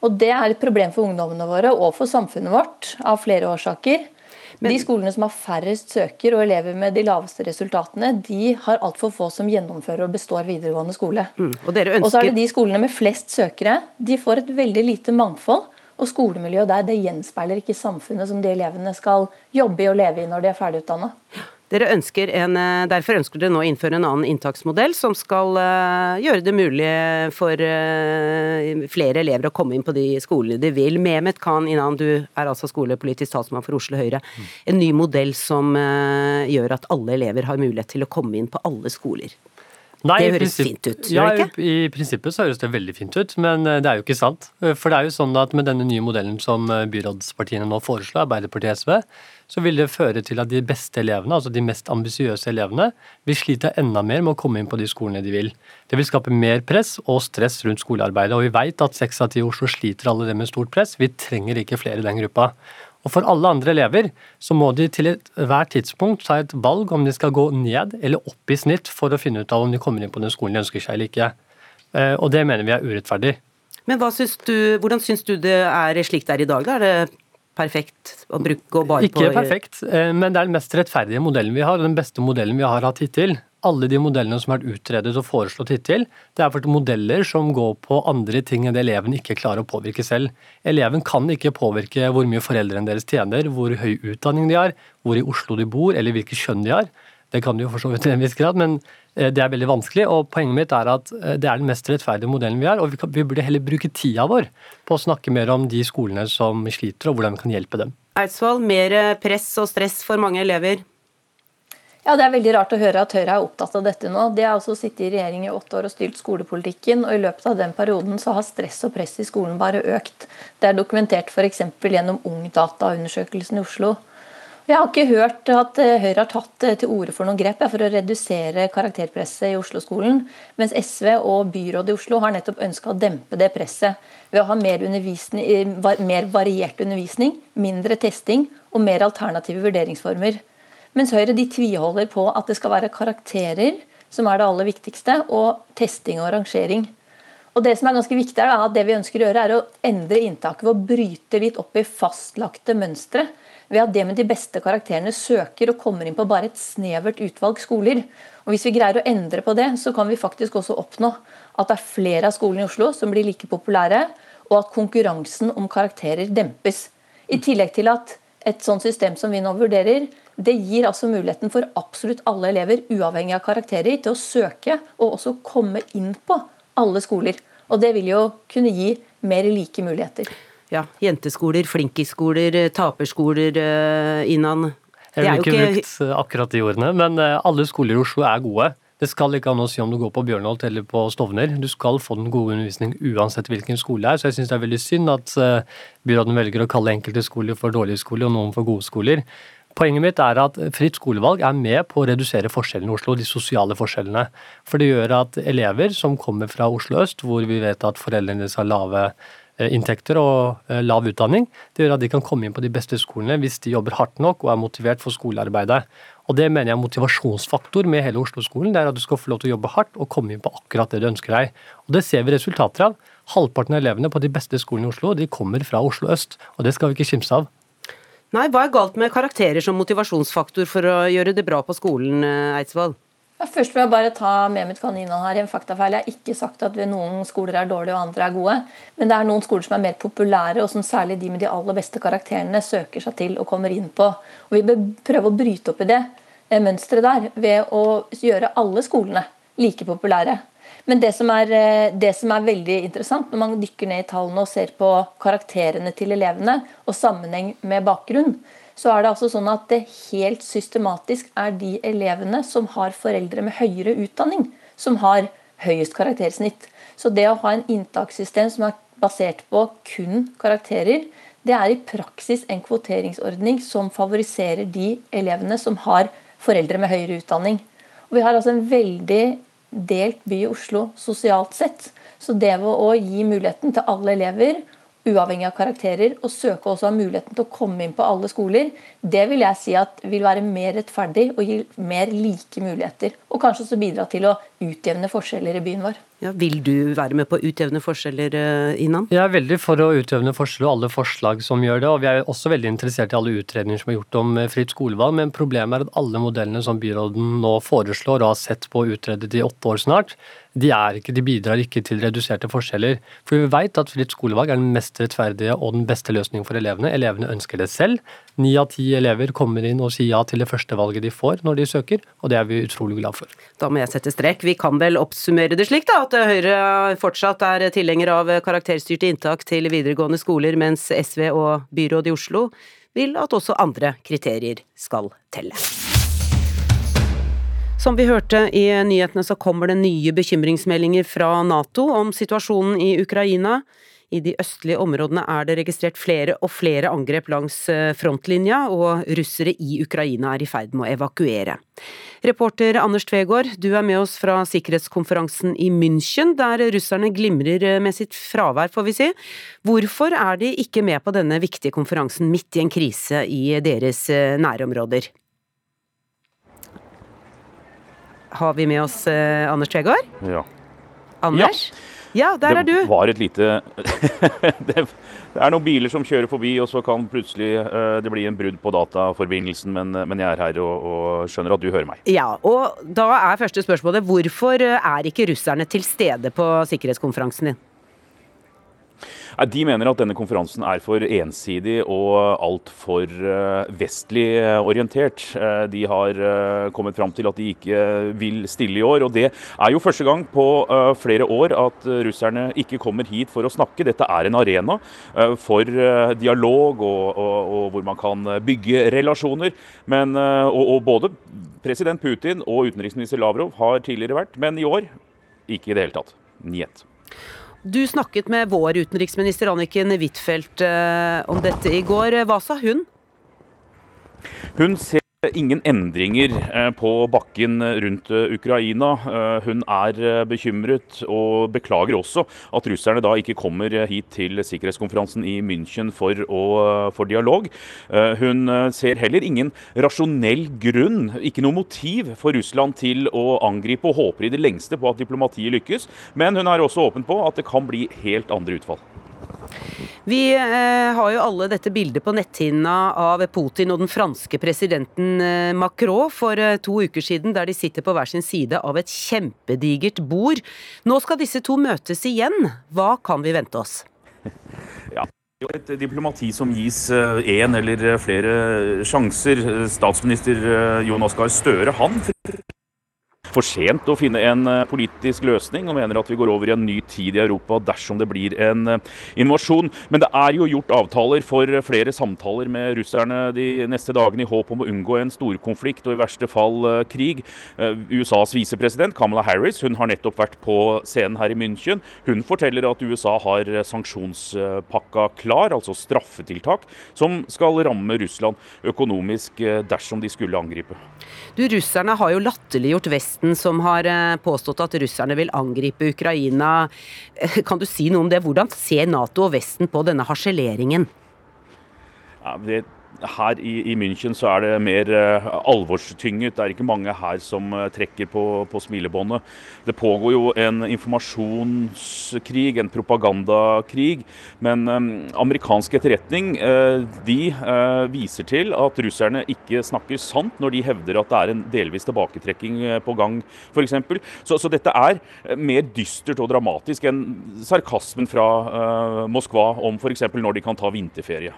Og Det er et problem for ungdommene våre og for samfunnet vårt av flere årsaker. Men, de skolene som har færrest søker og elever med de laveste resultatene, de har altfor få som gjennomfører og består videregående skole. Mm, og, ønsker... og så er det de skolene med flest søkere. De får et veldig lite mangfold. Og skolemiljøet der det gjenspeiler ikke samfunnet som de elevene skal jobbe i og leve i når de er ferdigutdanna. Dere ønsker en, eh, derfor ønsker dere nå å innføre en annen inntaksmodell som skal uh, gjøre det mulig for uh, flere elever å komme inn på de skolene de vil. Mehmet Khan Inan, du er altså skolepolitisk talsmann for Oslo Høyre. En ny modell som gjør at alle elever har mulighet til å komme inn på alle skoler. Nei, det høres fint ut, ja, det ikke? Ja, I prinsippet så høres det veldig fint ut, men det er jo ikke sant. For det er jo sånn at med denne nye modellen som byrådspartiene nå foreslår, Arbeiderpartiet og SV, så vil det føre til at de beste elevene, altså de mest ambisiøse elevene, vil slite enda mer med å komme inn på de skolene de vil. Det vil skape mer press og stress rundt skolearbeidet. Og vi vet at seks av ti i Oslo sliter alle det med stort press. Vi trenger ikke flere i den gruppa. Og for alle andre elever så må de til ethvert tidspunkt ta et valg om de skal gå ned eller opp i snitt for å finne ut av om de kommer inn på den skolen de ønsker seg eller ikke. Eh, og det mener vi er urettferdig. Men syns du, hvordan syns du det er slik det er i dag? Da? Er det perfekt å bruke, gå bare Ikke på perfekt, eh, men det er den mest rettferdige modellen vi har, og den beste modellen vi har hatt hittil. Alle de modellene som har vært utredet og foreslått hittil, det er for modeller som går på andre ting enn det eleven ikke klarer å påvirke selv. Eleven kan ikke påvirke hvor mye foreldrene deres tjener, hvor høy utdanning de har, hvor i Oslo de bor, eller hvilket kjønn de har. Det kan du jo for så vidt til en viss grad, men eh, det er veldig vanskelig. og Poenget mitt er at eh, det er den mest rettferdige modellen vi har. og Vi, kan, vi burde heller bruke tida vår på å snakke mer om de skolene som sliter, og hvordan vi kan hjelpe dem. Eidsvoll, mer press og stress for mange elever? Ja, Det er veldig rart å høre at Høyre er opptatt av dette nå. De har altså sittet i regjering i åtte år og styrt skolepolitikken, og i løpet av den perioden så har stress og press i skolen bare økt. Det er dokumentert f.eks. gjennom Ungdata-undersøkelsen i Oslo. Jeg har ikke hørt at eh, Høyre har tatt eh, til orde for noen grep for å redusere karakterpresset i Oslo-skolen, mens SV og byrådet i Oslo har nettopp ønska å dempe det presset ved å ha mer, eh, mer, variert undervisning, mindre testing og mer alternative vurderingsformer. Mens Høyre de tviholder på at det skal være karakterer som er det aller viktigste, og testing og rangering. Og Det som er ganske viktig er at det vi ønsker å gjøre er å endre inntaket ved å bryte litt opp i fastlagte mønstre ved at det med de beste karakterene søker og kommer inn på bare et snevert utvalg skoler. Og Hvis vi greier å endre på det, så kan vi faktisk også oppnå at det er flere av skolene i Oslo som blir like populære, og at konkurransen om karakterer dempes. I tillegg til at et sånt system som vi nå vurderer, det gir altså muligheten for absolutt alle elever, uavhengig av karakterer, til å søke og også komme inn på alle skoler. Og det vil jo kunne gi mer like muligheter ja, jenteskoler, flinkiskoler, eh, taperskoler, uh, Innan. Jeg ville ikke, ikke brukt eh, akkurat de ordene, men alle skoler i Oslo er gode. Det skal ikke an å si om du går på Bjørnholt eller på Stovner. Du skal få den gode undervisning uansett hvilken skole det er. Så jeg syns det er veldig synd at byråden velger å kalle enkelte skoler for dårlige skoler og noen for gode skoler. Poenget mitt er at fritt skolevalg er med på å redusere forskjellene i Oslo, de sosiale forskjellene. For det gjør at elever som kommer fra Oslo øst, hvor vi vet at foreldrene deres har lave Eh, inntekter og eh, lav utdanning. Det gjør at de kan komme inn på de beste skolene hvis de jobber hardt nok og er motivert for skolearbeidet. Og Det mener jeg er motivasjonsfaktor med hele Oslo-skolen. Det er at du skal få lov til å jobbe hardt og komme inn på akkurat det du ønsker deg. Og Det ser vi resultater av. Halvparten av elevene på de beste skolene i Oslo de kommer fra Oslo øst, og det skal vi ikke kimse av. Nei, Hva er galt med karakterer som motivasjonsfaktor for å gjøre det bra på skolen, eh, Eidsvoll? Først vil jeg bare ta med mitt kaninhold her. En faktafeil. Jeg har ikke sagt at noen skoler er dårlige og andre er gode. Men det er noen skoler som er mer populære, og som særlig de med de aller beste karakterene søker seg til og kommer inn på. Og Vi bør prøve å bryte opp i det eh, mønsteret der ved å gjøre alle skolene like populære. Men det som, er, eh, det som er veldig interessant når man dykker ned i tallene og ser på karakterene til elevene og sammenheng med bakgrunn, så er det altså sånn at det helt systematisk er de elevene som har foreldre med høyere utdanning, som har høyest karaktersnitt. Så det å ha en inntakssystem som er basert på kun karakterer, det er i praksis en kvoteringsordning som favoriserer de elevene som har foreldre med høyere utdanning. Og vi har altså en veldig delt by i Oslo sosialt sett. Så det å gi muligheten til alle elever uavhengig av karakterer, og søke også ha muligheten til å komme inn på alle skoler, det vil jeg si at vil være mer rettferdig og gi mer like muligheter. Og kanskje også bidra til å utjevne forskjeller i byen vår. Ja, vil du være med på å utjevne forskjeller, Inan? Jeg er veldig for å utjevne forskjeller og alle forslag som gjør det. Og vi er også veldig interessert i alle utredninger som er gjort om eh, fritt skolevalg. Men problemet er at alle modellene som byråden nå foreslår og har sett på og utredet i åtte år snart, de, ikke, de, bidrar ikke til reduserte forskjeller. For vi vet at fritt skolevalg er den mest rettferdige og den beste løsningen for elevene. Elevene ønsker det selv. Ni av ti elever kommer inn og sier ja til det første valget de får når de søker, og det er vi utrolig glad for. Da må jeg sette strek. Vi kan vel oppsummere det slik da, at Høyre fortsatt er tilhenger av karakterstyrte inntak til videregående skoler, mens SV og byrådet i Oslo vil at også andre kriterier skal telle. Som vi hørte i nyhetene så kommer det nye bekymringsmeldinger fra Nato om situasjonen i Ukraina. I de østlige områdene er det registrert flere og flere angrep langs eh, frontlinja, og russere i Ukraina er i ferd med å evakuere. Reporter Anders Tvegård, du er med oss fra sikkerhetskonferansen i München, der russerne glimrer eh, med sitt fravær, får vi si. Hvorfor er de ikke med på denne viktige konferansen midt i en krise i deres eh, nærområder? Har vi med oss eh, Anders Tvegård? Ja. Anders? Ja. Ja, der er du. Det var et lite Det er noen biler som kjører forbi, og så kan plutselig eh, det bli en brudd på dataforbindelsen. Men, men jeg er her og, og, skjønner at du hører meg. Ja, og da er første spørsmålet hvorfor er ikke russerne til stede på sikkerhetskonferansen din? De mener at denne konferansen er for ensidig og altfor eh, vestlig eh, orientert. Eh, de har kommet fram til at de ikke vil stille i år. og Det er jo første gang på flere år at russerne ikke kommer hit for å snakke. Dette er en arena for dialog og, og, og hvor man kan bygge relasjoner. Men, og, og både president Putin og utenriksminister Lavrov har tidligere vært, men i år ikke i det hele tatt. Njet. Du snakket med vår utenriksminister Anniken Huitfeldt eh, om dette i går. Hva sa hun? Hun ser ingen endringer eh, på bakken rundt eh, Ukraina. Eh, hun er bekymret og beklager også at russerne da ikke kommer hit til sikkerhetskonferansen i München for, å, for dialog. Hun ser heller ingen rasjonell grunn, ikke noe motiv for Russland til å angripe, og håper i det lengste på at diplomatiet lykkes. Men hun er også åpen på at det kan bli helt andre utfall. Vi eh, har jo alle dette bildet på netthinna av Putin og den franske presidenten eh, Macron for eh, to uker siden, der de sitter på hver sin side av et kjempedigert bord. Nå skal disse to møtes igjen. Hva kan vi vente oss? Ja, et diplomati som gis én eller flere sjanser. Statsminister Jonas Gahr Støre han for sent å finne en eh, politisk løsning, og mener at vi går over i en ny tid i Europa dersom det blir en eh, invasjon. Men det er jo gjort avtaler for flere samtaler med russerne de neste dagene i håp om å unngå en storkonflikt og i verste fall eh, krig. USAs visepresident Kamala Harris hun har nettopp vært på scenen her i München. Hun forteller at USA har sanksjonspakka klar, altså straffetiltak, som skal ramme Russland økonomisk dersom de skulle angripe. Du, Russerne har jo latterliggjort Vesten, som har eh, påstått at russerne vil angripe Ukraina. Eh, kan du si noe om det? Hvordan ser Nato og Vesten på denne harseleringen? Ja, det her i, i, München så er det mer uh, alvorstynget. Det er ikke mange her som uh, trekker på, på smilebåndet. Det pågår jo en informasjonskrig, en propagandakrig. Men um, amerikansk etterretning uh, de viser til at russerne ikke snakker sant når de hevder at det er en delvis tilbaketrekking på gang, f.eks. Så, så dette er mer dystert og dramatisk enn sarkasmen fra Moskva om f.eks. når de kan ta vinterferie.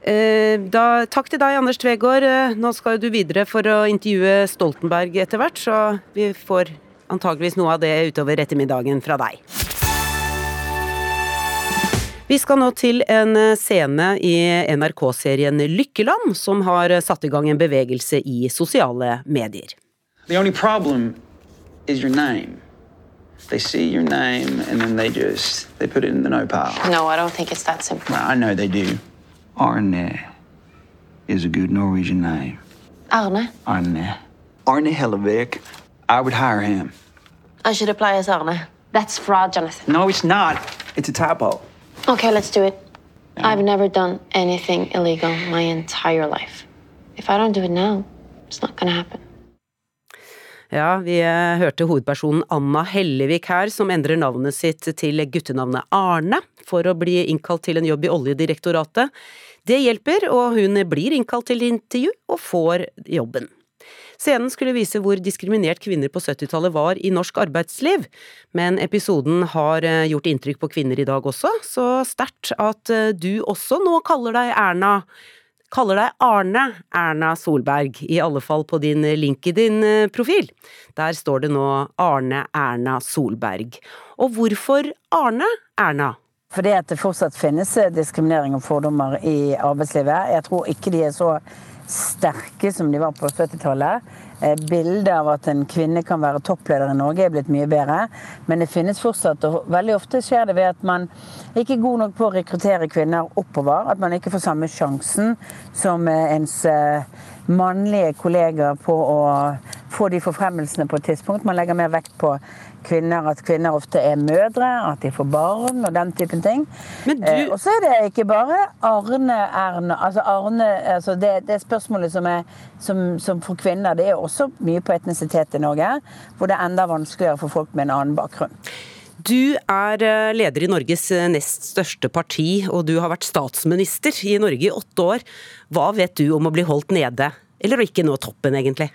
Eh, da, takk til deg, Anders Tvegård. Eh, nå skal du videre for å intervjue Stoltenberg etter hvert, så vi får antageligvis noe av det utover ettermiddagen fra deg. Vi skal nå til en eh, scene i NRK-serien Lykkeland, som har satt i gang en bevegelse i sosiale medier. The only problem is your name. They see your name and then they just they put it in the no pile. No, I don't think it's that simple. I know they do. Arne is a good Norwegian name. Arne? Arne. Arne Hellevik. I would hire him. I should apply as Arne. That's fraud, Jonathan. No, it's not. It's a typo. Okay, let's do it. Yeah. I've never done anything illegal my entire life. If I don't do it now, it's not gonna happen. Ja, vi eh, hørte hovedpersonen Anna Hellevik her, som endrer navnet sitt til guttenavnet Arne for å bli innkalt til en jobb i Oljedirektoratet. Det hjelper, og hun blir innkalt til intervju og får jobben. Scenen skulle vise hvor diskriminert kvinner på 70-tallet var i norsk arbeidsliv, men episoden har eh, gjort inntrykk på kvinner i dag også, så sterkt at eh, du også nå kaller deg Erna. Kaller deg Arne Erna Solberg, i alle fall på din LinkedIn-profil. Der står det nå Arne Erna Solberg. Og hvorfor Arne Erna? Fordi at det fortsatt finnes eh, diskriminering og fordommer i arbeidslivet. Jeg tror ikke de er så sterke som de var på 70-tallet. Eh, bildet av at en kvinne kan være toppleder i Norge er blitt mye bedre. Men det finnes fortsatt, og veldig ofte skjer det ved at man ikke er god nok på å rekruttere kvinner oppover. At man ikke får samme sjansen som eh, ens mannlige kollegaer på å få de forfremmelsene på et tidspunkt. Man legger mer vekt på kvinner, at kvinner ofte er mødre, at de får barn og den typen ting. Du... Eh, og så er det ikke bare Arne Erna altså Arne, altså det, det spørsmålet som er som, som, for kvinner, det er også mye på etnisitet i Norge, hvor det er enda vanskeligere for folk med en annen bakgrunn. Du er eh, leder i Norges eh, nest største parti, og du har vært statsminister i Norge i åtte år. Hva vet du om å bli holdt nede, eller ikke nå toppen, egentlig?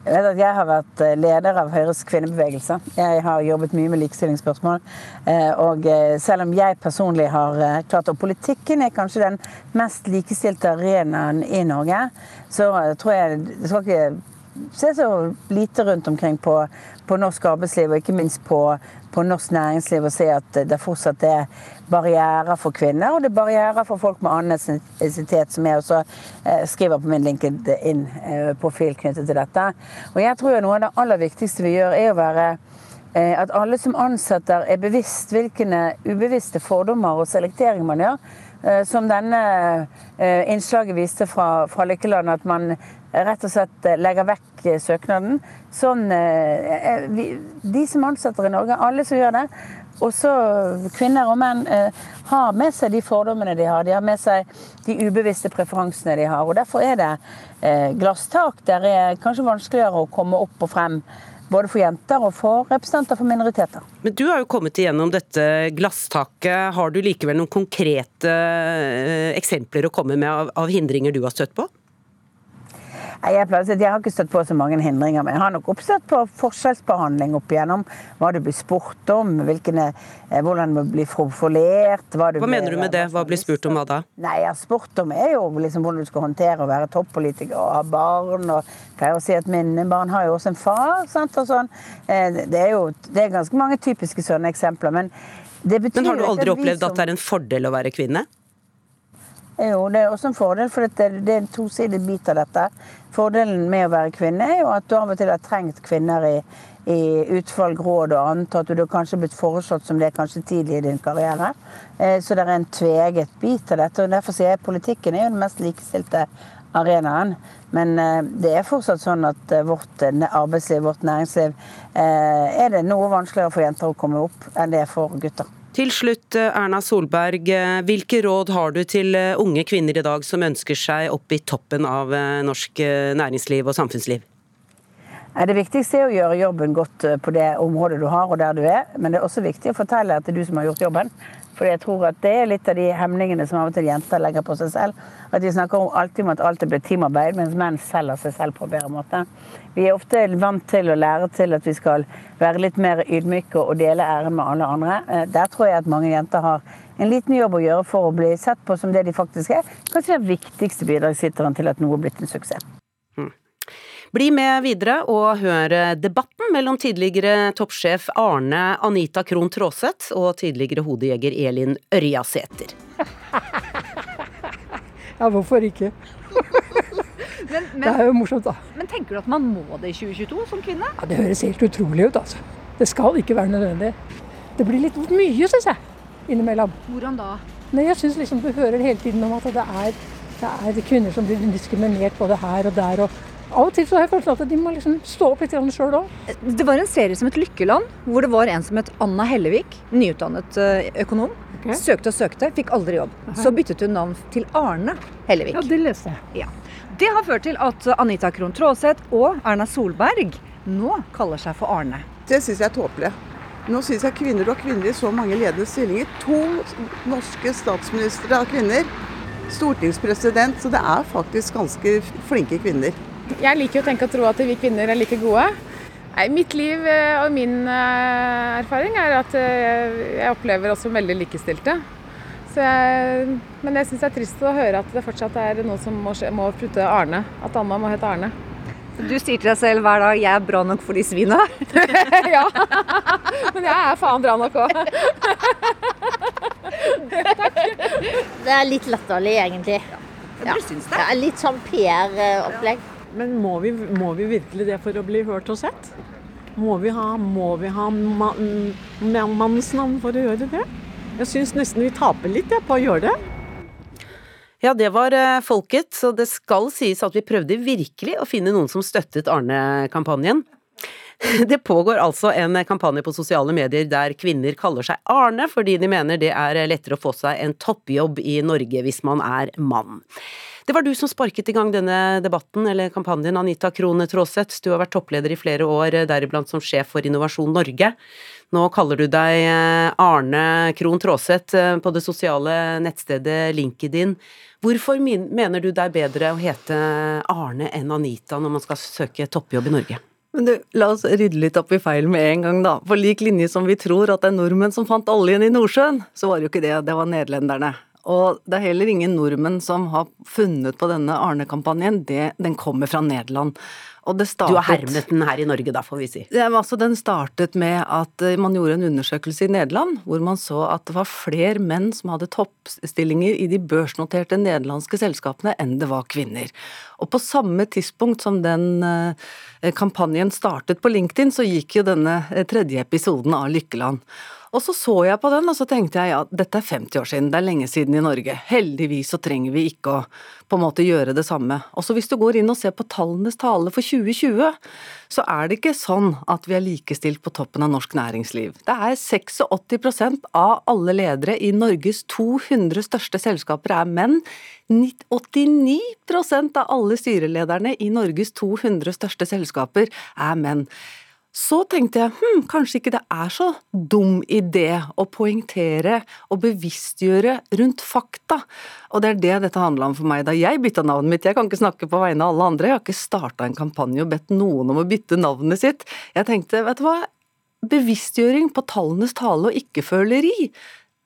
Jeg har vært eh, leder av Høyres kvinnebevegelse. Jeg har jobbet mye med likestillingsspørsmål. Eh, og eh, selv om jeg personlig har klart Og politikken er kanskje den mest likestilte arenaen i Norge, så tror jeg det skal ikke se så lite rundt omkring på, på norsk arbeidsliv, og ikke minst på, på norsk næringsliv og se at det fortsatt er barrierer for kvinner, og det er barrierer for folk med annen etnisitet, som jeg også eh, skriver på min LinkedIn-profil knyttet til dette. Og jeg tror noe av det aller viktigste vi gjør, er å være eh, at alle som ansetter, er bevisst hvilke ubevisste fordommer og selektering man gjør. Eh, som denne innslaget viste fra, fra Lykkeland, at man rett og slett legger vekk søknaden. Sånn, de som ansetter i Norge, alle som gjør det, også kvinner og menn har med seg de fordommene de har. De har med seg de ubevisste preferansene de har. og Derfor er det glasstak der er kanskje vanskeligere å komme opp og frem. Både for jenter og for representanter for minoriteter. Men Du har jo kommet igjennom dette glasstaket. Har du likevel noen konkrete eksempler å komme med av, av hindringer du har støtt på? Jeg, jeg, har ikke støtt på så mange hindringer, men jeg har nok oppstått på forskjellsbehandling opp igjennom. Hva du blir spurt om, hvilkene, hvordan du blir profilert Hva, hva mener du med det? Hva blir spurt om hva da? Nei, jeg har Spurt om er jo liksom hvordan du skal håndtere å være toppolitiker og ha barn. og pleier å si at Mine barn har jo også en far. Sant, og sånn. Det er jo det er ganske mange typiske sånne eksempler. Men, det betyr men har du aldri opplevd som... at det er en fordel å være kvinne? Jo, det er også en fordel, for det, er en tosidig bit av dette. Fordelen med å være kvinne er jo at du av og til har trengt kvinner i, i utvalg, råd og annet. At du kanskje blitt foreslått som det kanskje tidlig i din karriere. Så det er en tveget bit av dette. og Derfor sier jeg at politikken er jo den mest likestilte arenaen. Men det er fortsatt sånn at vårt arbeidsliv, vårt næringsliv, er det noe vanskeligere for jenter å komme opp enn det er for gutter. Til slutt, Erna Solberg. Hvilke råd har du til unge kvinner i dag som ønsker seg opp i toppen av norsk næringsliv og samfunnsliv? Det viktigste er å gjøre jobben godt på det området du har og der du er. Men det er også viktig å fortelle at det er du som har gjort jobben. For jeg tror at det er litt av de hemningene som av og til jenter legger på seg selv. At de snakker alltid om at alt er blitt teamarbeid, mens menn selger seg selv på en bedre måte. Vi er ofte vant til å lære til at vi skal være litt mer ydmyke og dele æren med alle andre. Der tror jeg at mange jenter har en liten jobb å gjøre for å bli sett på som det de faktisk er. Kanskje den viktigste bidragsyteren til at noe er blitt en suksess. Bli med videre og hør debatten mellom tidligere toppsjef Arne Anita Krohn Traaseth og tidligere hodejeger Elin Ørjasæter. ja, hvorfor ikke? men, men, det er jo morsomt, da. Men tenker du at man må det i 2022 som kvinne? Ja, Det høres helt utrolig ut, altså. Det skal ikke være nødvendig. Det blir litt mye, syns jeg, innimellom. Hvordan da? Nei, Jeg syns liksom du hører hele tiden om at det er, det er kvinner som blir diskriminert både her og der. og av og til så har jeg følelsen at de må liksom stå opp litt sjøl òg. Det var en serie som het Lykkeland, hvor det var en som het Anna Hellevik, nyutdannet økonom. Okay. Søkte og søkte, fikk aldri jobb. Aha. Så byttet hun navn til Arne Hellevik. Ja, det leste jeg. Ja. Det har ført til at Anita Krohn Traaseth og Erna Solberg nå kaller seg for Arne. Det syns jeg er tåpelig. Nå syns jeg kvinner og kvinner i så mange ledende stillinger. To norske statsministre av kvinner. Stortingspresident. Så det er faktisk ganske flinke kvinner. Jeg liker å tenke og tro at vi kvinner er like gode. Nei, mitt liv og min erfaring er at jeg opplever oss som veldig likestilte. Jeg, men jeg syns det er trist å høre at det fortsatt er noen som må, må putte Arne. At Anna må hete Arne. Du sier til deg selv hver dag 'jeg er bra nok for de svina'? ja. Men jeg er faen bra nok òg. Takk. Det er litt latterlig, egentlig. Ja. Du syns det? Ja, litt sånn PR-opplegg. Men må vi, må vi, virkelig det for å bli hørt og sett? Må vi ha, må vi ha ma mannens navn for å gjøre det? Jeg syns nesten vi taper litt ja, på å gjøre det. Ja, det var eh, folket, så det skal sies at vi prøvde virkelig å finne noen som støttet Arne-kampanjen. Det pågår altså en kampanje på sosiale medier der kvinner kaller seg Arne fordi de mener det er lettere å få seg en toppjobb i Norge hvis man er mann. Det var du som sparket i gang denne debatten, eller kampanjen, Anita Krone Traaseth. Du har vært toppleder i flere år, deriblant som sjef for Innovasjon Norge. Nå kaller du deg eh, Arne Krohn Traaseth eh, på det sosiale nettstedet LinkedIn. Hvorfor mener du det er bedre å hete Arne enn Anita når man skal søke toppjobb i Norge? Men du, La oss rydde litt opp i feil med en gang, da. På lik linje som vi tror at det er nordmenn som fant oljen i Nordsjøen, så var det jo ikke det, det var nederlenderne. Og det er heller ingen nordmenn som har funnet på denne Arne-kampanjen. Den kommer fra Nederland. Startet, du har hermet den her i Norge, da, får vi si. Det, altså, den startet med at eh, man gjorde en undersøkelse i Nederland, hvor man så at det var flere menn som hadde toppstillinger i de børsnoterte nederlandske selskapene enn det var kvinner. Og på samme tidspunkt som den eh, kampanjen startet på LinkedIn, så gikk jo denne eh, tredje episoden av Lykkeland. Og så så jeg på den, og så tenkte jeg ja, dette er 50 år siden, det er lenge siden i Norge. Heldigvis så trenger vi ikke å på en måte gjøre det samme. Og så hvis du går inn og ser på tallenes tale for 2020, så er det ikke sånn at vi er likestilt på toppen av norsk næringsliv. Det er 86% av alle ledere i Norges 200 største selskaper er menn. 89% av alle styrelederne i Norges 200 største selskaper er menn. Så tenkte jeg hm, kanskje ikke det er så dum idé å poengtere og bevisstgjøre rundt fakta. Og det er det dette handla om for meg da jeg bytta navnet mitt. Jeg kan ikke snakke på vegne av alle andre. Jeg har ikke starta en kampanje og bedt noen om å bytte navnet sitt. Jeg tenkte, vet du hva, bevisstgjøring på tallenes tale og ikke-føleri,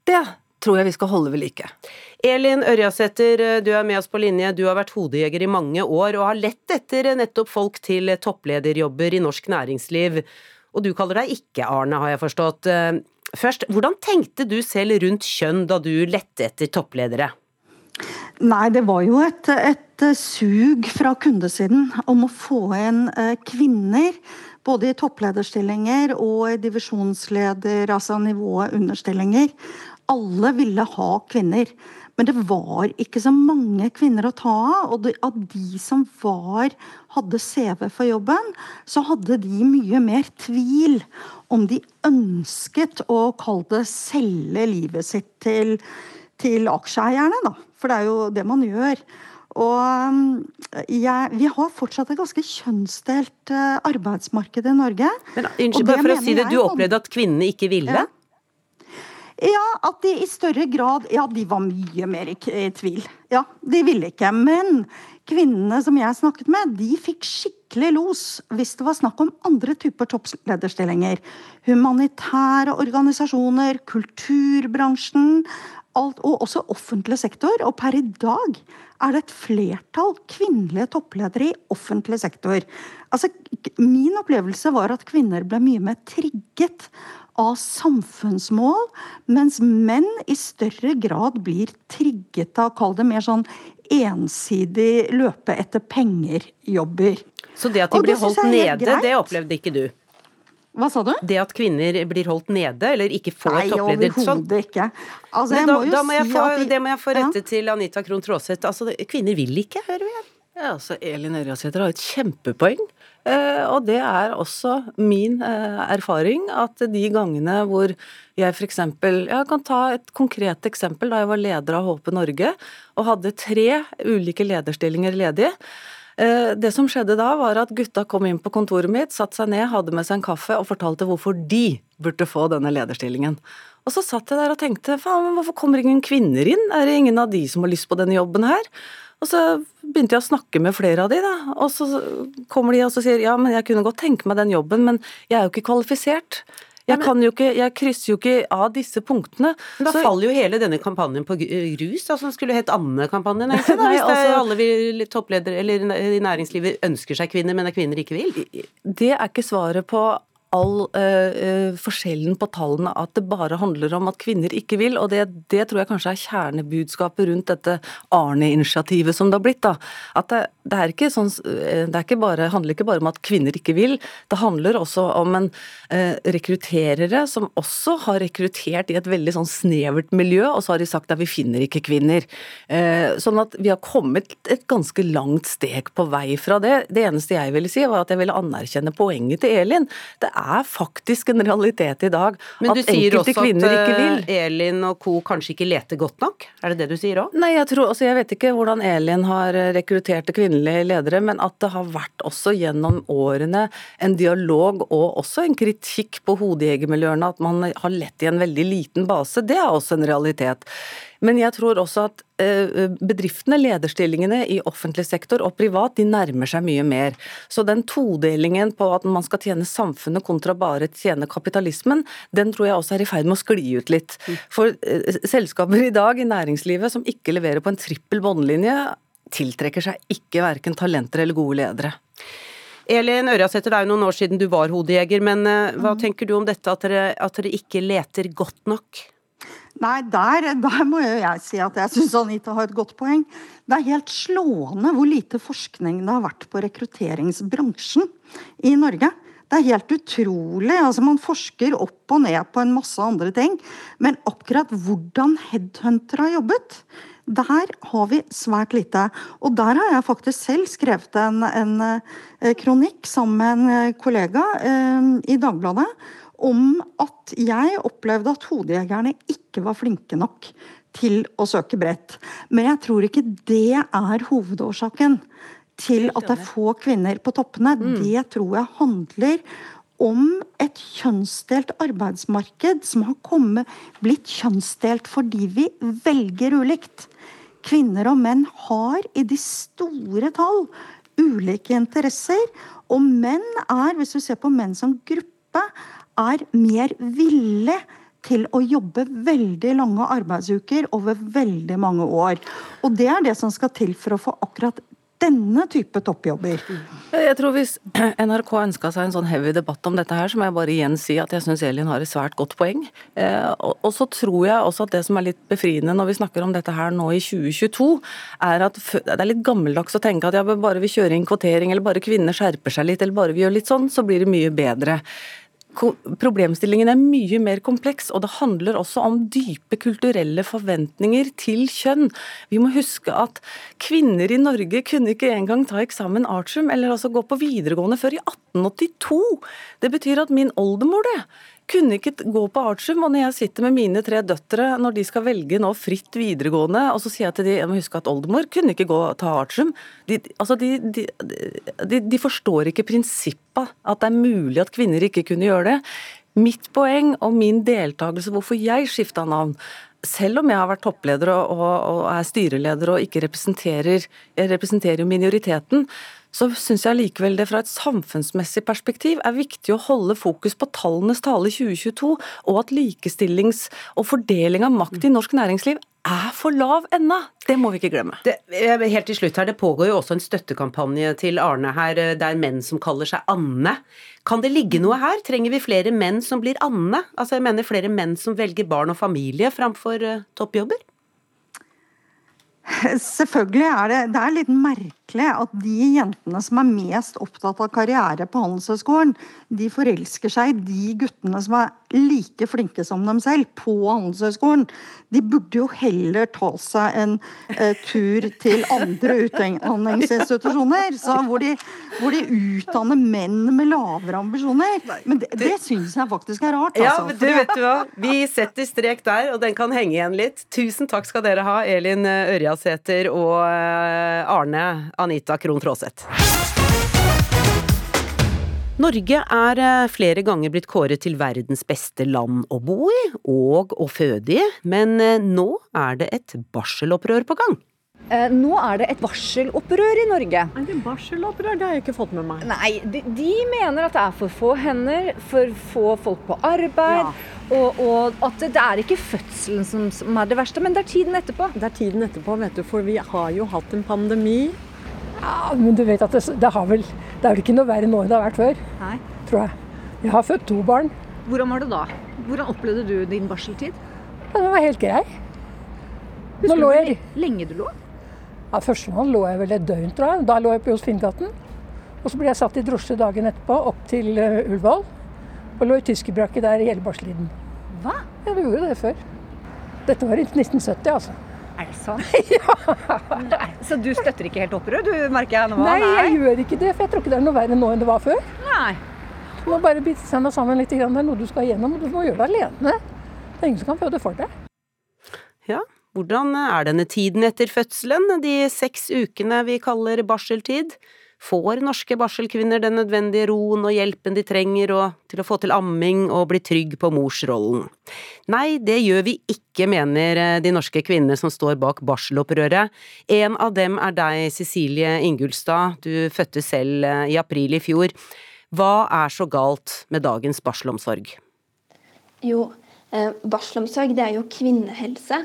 det tror jeg vi skal holde ved like. Elin Ørjasæter, du er med oss på linje. Du har vært hodejeger i mange år og har lett etter nettopp folk til topplederjobber i norsk næringsliv. Og du kaller deg ikke Arne, har jeg forstått. Først, hvordan tenkte du selv rundt kjønn da du lette etter toppledere? Nei, det var jo et, et sug fra kundesiden om å få inn eh, kvinner både i topplederstillinger og i divisjonsleder, altså nivået understillinger. Alle ville ha kvinner. Men det var ikke så mange kvinner å ta av. Og av de som var, hadde CV for jobben, så hadde de mye mer tvil om de ønsket å kalle det selge livet sitt til, til aksjeeierne, da. For det er jo det man gjør. Og jeg, vi har fortsatt et ganske kjønnsdelt eh, arbeidsmarked i Norge. Men Unnskyld, bare for å si det, du opplevde at kvinnene ikke ville? Ja. Ja, at de i større grad Ja, de var mye mer i, i tvil. Ja, de ville ikke. Men kvinnene som jeg snakket med, de fikk skikkelig los hvis det var snakk om andre typer topplederstillinger. Humanitære organisasjoner, kulturbransjen, alt, og også offentlig sektor. Og per i dag er det et flertall kvinnelige toppledere i offentlig sektor. Altså, min opplevelse var at kvinner ble mye mer trigget av samfunnsmål, mens menn i større grad blir trigget av, kall det mer sånn ensidig løpe etter penger-jobber. Så det at de blir holdt nede, det opplevde ikke du? Hva sa du? Det at kvinner blir holdt nede, eller ikke får Nei, toppleder Nei, overhodet ikke. Altså, da, da må si få, de... Det må jeg få rette ja. til Anita Krohn Traaseth. Altså, kvinner vil ikke, hører vi. Ja, altså Elin Ørjasæter har et kjempepoeng. Eh, og det er også min eh, erfaring at de gangene hvor jeg f.eks. Jeg kan ta et konkret eksempel da jeg var leder av Håpe Norge og hadde tre ulike lederstillinger ledige. Eh, det som skjedde da, var at gutta kom inn på kontoret mitt, satte seg ned, hadde med seg en kaffe og fortalte hvorfor de burde få denne lederstillingen. Og så satt jeg der og tenkte faen, hvorfor kommer ingen kvinner inn? Er det ingen av de som har lyst på denne jobben her? Og så begynte jeg å snakke med flere av de, da. Og så kommer de og sier ja, men jeg kunne godt tenke meg den jobben, men jeg er jo ikke kvalifisert. Jeg, kan jo ikke, jeg krysser jo ikke av disse punktene. Men da så, faller jo hele denne kampanjen på rus, da, som skulle hett Anne-kampanjen, egentlig. Da, hvis altså, alle vil, toppledere eller i næringslivet ønsker seg kvinner, men er kvinner ikke vil? Det er ikke svaret på all uh, forskjellen på tallene at det bare handler om at kvinner ikke vil, og det, det tror jeg kanskje er kjernebudskapet rundt dette Arne-initiativet som det har blitt. da. At det, det, er ikke sånn, det er ikke bare, handler ikke bare om at kvinner ikke vil, det handler også om en uh, rekrutterere som også har rekruttert i et veldig sånn snevert miljø, og så har de sagt at vi finner ikke kvinner. Uh, sånn at vi har kommet et ganske langt steg på vei fra det. Det eneste jeg ville si, var at jeg ville anerkjenne poenget til Elin. Det er faktisk en realitet i dag at enkelte kvinner ikke vil. Men du sier også at eh, Elin og co. kanskje ikke leter godt nok? Er det det du sier òg? Nei, jeg, tror, altså jeg vet ikke hvordan Elin har rekruttert kvinnelige ledere, men at det har vært også gjennom årene en dialog og også en kritikk på hodejegermiljøene, at man har lett i en veldig liten base, det er også en realitet. Men jeg tror også at eh, bedriftene, lederstillingene i offentlig sektor og privat, de nærmer seg mye mer. Så den todelingen på at man skal tjene samfunnet kontra bare tjene kapitalismen, den tror jeg også er i ferd med å skli ut litt. For eh, selskaper i dag i næringslivet som ikke leverer på en trippel båndlinje, tiltrekker seg ikke verken talenter eller gode ledere. Elin Ørjasæter, det er jo noen år siden du var hodejeger, men eh, hva tenker du om dette at dere, at dere ikke leter godt nok? Nei, der, der, må jeg si at jeg syns Anita har et godt poeng. Det er helt slående hvor lite forskning det har vært på rekrutteringsbransjen i Norge. Det er helt utrolig. altså Man forsker opp og ned på en masse andre ting. Men akkurat hvordan headhuntere har jobbet, der har vi svært lite. Og der har jeg faktisk selv skrevet en, en eh, kronikk sammen med en kollega eh, i Dagbladet om at jeg opplevde at hodejegerne ikke var flinke nok til å søke bredt. Men jeg tror ikke det er hovedårsaken til at det er få kvinner på toppene. Mm. Det tror jeg handler om et kjønnsdelt arbeidsmarked som har kommet, blitt kjønnsdelt fordi vi velger ulikt. Kvinner og menn har i de store tall ulike interesser. Og menn er, hvis du ser på menn som gruppe, er mer villig til å jobbe veldig lange arbeidsuker over veldig mange år. Og det er det som skal til for å få akkurat denne type toppjobber. Jeg tror Hvis NRK ønska seg en sånn heavy debatt om dette, her, så må jeg bare igjen si at jeg syns Elin har et svært godt poeng. Eh, og så tror jeg også at det som er litt befriende når vi snakker om dette her nå i 2022, er at det er litt gammeldags å tenke at ja, bare vi kjører inn kvotering, eller bare kvinner skjerper seg litt, eller bare vi gjør litt sånn, så blir det mye bedre problemstillingen er mye mer kompleks, og det handler også om dype kulturelle forventninger til kjønn. Vi må huske at kvinner i Norge kunne ikke engang ta eksamen artium, eller altså gå på videregående før i 1882. Det betyr at min oldemor, det, kunne ikke gå på artium. Og når jeg sitter med mine tre døtre, når de skal velge nå fritt videregående, og så sier jeg til de, jeg må huske at oldemor kunne ikke gå ta artium. De, altså de, de, de forstår ikke prinsippet, at det er mulig at kvinner ikke kunne gjøre det. Mitt poeng og min deltakelse, hvorfor jeg skifta navn, selv om jeg har vært toppleder og, og, og er styreleder og ikke representerer, jeg representerer minoriteten, så syns jeg likevel det fra et samfunnsmessig perspektiv er viktig å holde fokus på tallenes tale 2022, og at likestillings- og fordeling av makt i norsk næringsliv er for lav ennå. Det må vi ikke glemme. Det, helt til slutt her, det pågår jo også en støttekampanje til Arne her. Det er menn som kaller seg Anne. Kan det ligge noe her? Trenger vi flere menn som blir Anne? Altså jeg mener flere menn som velger barn og familie framfor uh, toppjobber? Selvfølgelig er det, det er litt merkelig at de jentene som er mest opptatt av karriere på Handelshøyskolen, de forelsker seg i de guttene som er like flinke som dem selv på Handelshøyskolen. De burde jo heller ta seg en eh, tur til andre utdanningsinstitusjoner, hvor de, hvor, de, utdanner menn med lavere ambisjoner. Men det, det syns jeg faktisk er rart. Altså, ja, men du vet du hva, Vi setter strek der, og den kan henge igjen litt. Tusen takk skal dere ha, Elin Ørjasæter og eh, Arne Anita Krohn Traaseth. Norge er eh, flere ganger blitt kåret til verdens beste land å bo i og å føde i, men eh, nå er det et barselopprør på gang. Eh, nå er det et varselopprør i Norge. Er det barselopprør? Det har jeg ikke fått med meg. Nei, de, de mener at det er for få hender, for få folk på arbeid. Ja. Og, og, at det er ikke fødselen som, som er det verste, men det er tiden etterpå. Det er tiden etterpå, vet du, for vi har jo hatt en pandemi. Ja, men du vet at det, det, vel, det er vel ikke noe verre nå enn det har vært før. Nei. Tror jeg. Jeg har født to barn. Hvordan var det da? Hvordan opplevde du din barseltid? Ja, den var helt grei. Husker Nå du hvor lenge du lå? ja, Første gang lå jeg vel et døgn, tror jeg. Da lå jeg på Josfingaten. Og så ble jeg satt i drosje dagen etterpå opp til uh, Ullevål. Og lå i tyskerbrakke der i hele barseltiden. Hva? Ja, vi gjorde det før. Dette var i 1970, altså. Er det sånn? Nei, så du støtter ikke helt opprør, du merker jeg nå? Nei, jeg gjør ikke det, for jeg tror ikke det er noe verre nå enn det var før. Nei. Du må bare bite seg sammen litt. Det er noe du skal igjennom, og du må gjøre det alene. Det er ingen som kan føde for deg. Ja, hvordan er denne tiden etter fødselen, de seks ukene vi kaller barseltid? Får norske barselkvinner den nødvendige roen og hjelpen de trenger til å få til amming og bli trygg på morsrollen? Nei, det gjør vi ikke, mener eh, de norske kvinnene som står bak barselopprøret. En av dem er deg, Cecilie Ingulstad, du fødte selv eh, i april i fjor. Hva er så galt med dagens barselomsorg? Jo, eh, barselomsorg det er jo kvinnehelse.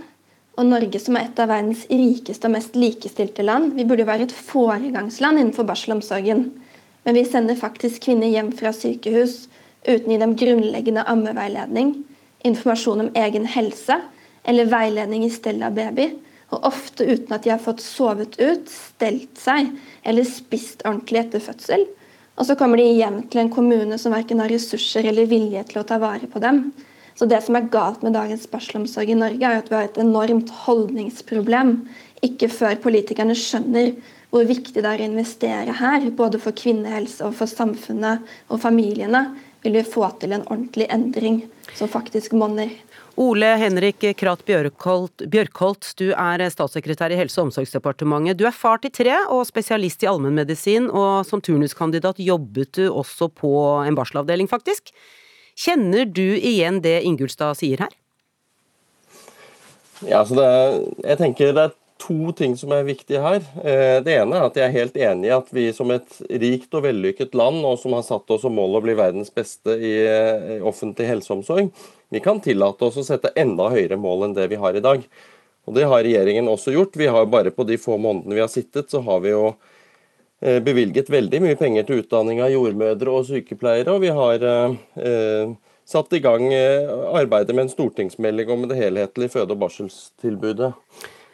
Og Norge som er et av verdens rikeste og mest likestilte land, vi burde jo være et foregangsland innenfor barselomsorgen. Men vi sender faktisk kvinner hjem fra sykehus uten å gi dem grunnleggende ammeveiledning, informasjon om egen helse eller veiledning i stell av baby. Og ofte uten at de har fått sovet ut, stelt seg eller spist ordentlig etter fødsel. Og så kommer de hjem til en kommune som verken har ressurser eller vilje til å ta vare på dem. Så det som er galt med dagens barselomsorg i Norge, er at vi har et enormt holdningsproblem. Ikke før politikerne skjønner hvor viktig det er å investere her, både for kvinnehelse og for samfunnet og familiene, vil vi få til en ordentlig endring som faktisk monner. Ole Henrik Krat Bjørkholt, du er statssekretær i Helse- og omsorgsdepartementet. Du er far til tre og spesialist i allmennmedisin, og som turnuskandidat jobbet du også på en barselavdeling, faktisk. Kjenner du igjen det Ingulstad sier her? Ja, så det jeg tenker det er to ting som er viktige her. Eh, det ene er at jeg er helt enig i at vi som et rikt og vellykket land, og som har satt oss som mål å bli verdens beste i eh, offentlig helseomsorg, vi kan tillate oss å sette enda høyere mål enn det vi har i dag. Og Det har regjeringen også gjort. Vi har Bare på de få månedene vi har sittet, så har vi jo bevilget veldig mye penger til utdanning av jordmødre og sykepleiere. Og vi har eh, satt i gang arbeidet med en stortingsmelding om det helhetlige føde- og barselstilbudet.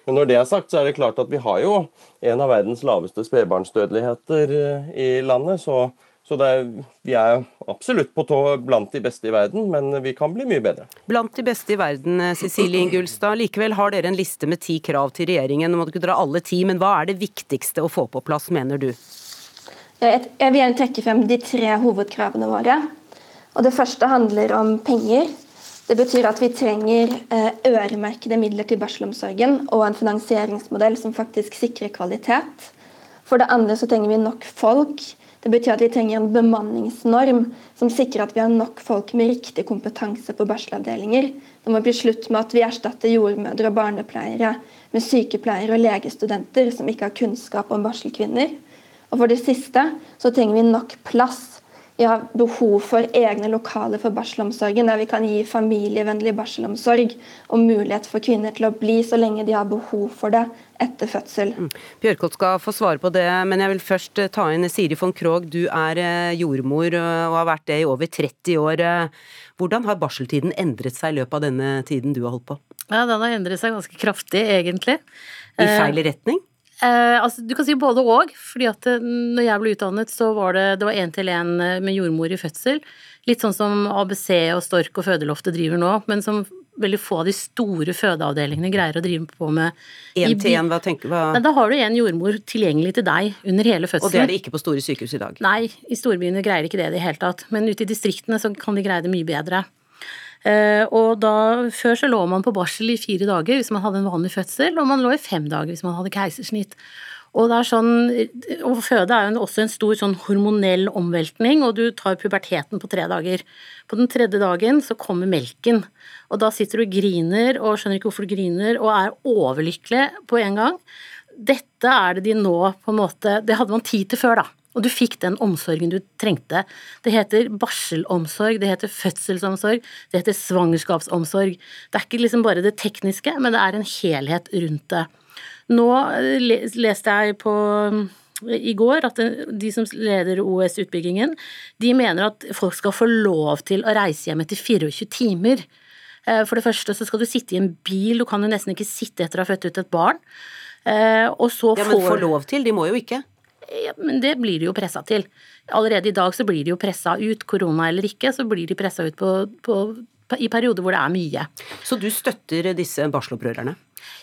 Men når det er sagt, så er det klart at vi har jo en av verdens laveste spedbarnsdødeligheter i landet. Så, så er, vi er absolutt på tå blant de beste i verden, men vi kan bli mye bedre. Blant de beste i verden, Cecilie Ingulstad. Likevel har dere en liste med ti krav til regjeringen. Nå må dere dra alle ti, men hva er det viktigste å få på plass, mener du? Jeg vil gjerne trekke frem de tre hovedkravene våre. Og Det første handler om penger. Det betyr at vi trenger øremerkede midler til barselomsorgen og en finansieringsmodell som faktisk sikrer kvalitet. For det andre så trenger vi nok folk. Det betyr at vi trenger en bemanningsnorm som sikrer at vi har nok folk med riktig kompetanse på barselavdelinger. Det må bli slutt med at vi erstatter jordmødre og barnepleiere med sykepleiere og legestudenter som ikke har kunnskap om barselkvinner. Og for det siste så trenger vi nok plass har behov for egne lokaler for barselomsorgen, der vi kan gi familievennlig barselomsorg og mulighet for kvinner til å bli så lenge de har behov for det etter fødsel. Mm. Bjørkholt skal få svare på det, men jeg vil først ta inn Siri von Krogh. Du er jordmor og har vært det i over 30 år. Hvordan har barseltiden endret seg i løpet av denne tiden du har holdt på? Ja, Den har endret seg ganske kraftig, egentlig. I feil retning? Eh, altså, du kan si både og. fordi at når jeg ble utdannet, så var det det én til én med jordmor i fødsel. Litt sånn som ABC og Stork og Fødeloftet driver nå, men som veldig få av de store fødeavdelingene greier å drive på med. Én til én, hva tenker du? Nei, da har du en jordmor tilgjengelig til deg under hele fødselen. Og det er det ikke på store sykehus i dag? Nei, i storbyene greier de ikke det i det hele tatt. Men ute i distriktene så kan de greie det mye bedre. Uh, og da, Før så lå man på barsel i fire dager hvis man hadde en vanlig fødsel, og man lå i fem dager hvis man hadde keisersnitt. Og det er sånn, å føde er jo også en stor sånn hormonell omveltning, og du tar puberteten på tre dager. På den tredje dagen så kommer melken, og da sitter du og griner og skjønner ikke hvorfor du griner, og er overlykkelig på en gang. Dette er det de nå på en måte Det hadde man tid til før, da. Og du fikk den omsorgen du trengte. Det heter barselomsorg, det heter fødselsomsorg, det heter svangerskapsomsorg. Det er ikke liksom bare det tekniske, men det er en helhet rundt det. Nå leste jeg på i går at de som leder OS-utbyggingen, de mener at folk skal få lov til å reise hjem etter 24 timer. Eh, for det første så skal du sitte i en bil, du kan jo nesten ikke sitte etter å ha født ut et barn. Eh, og så ja, Men få lov til, de må jo ikke. Ja, men det blir de jo pressa til. Allerede i dag så blir de jo pressa ut, korona eller ikke, så blir de pressa ut på, på, på, i perioder hvor det er mye. Så du støtter disse barselopprørerne?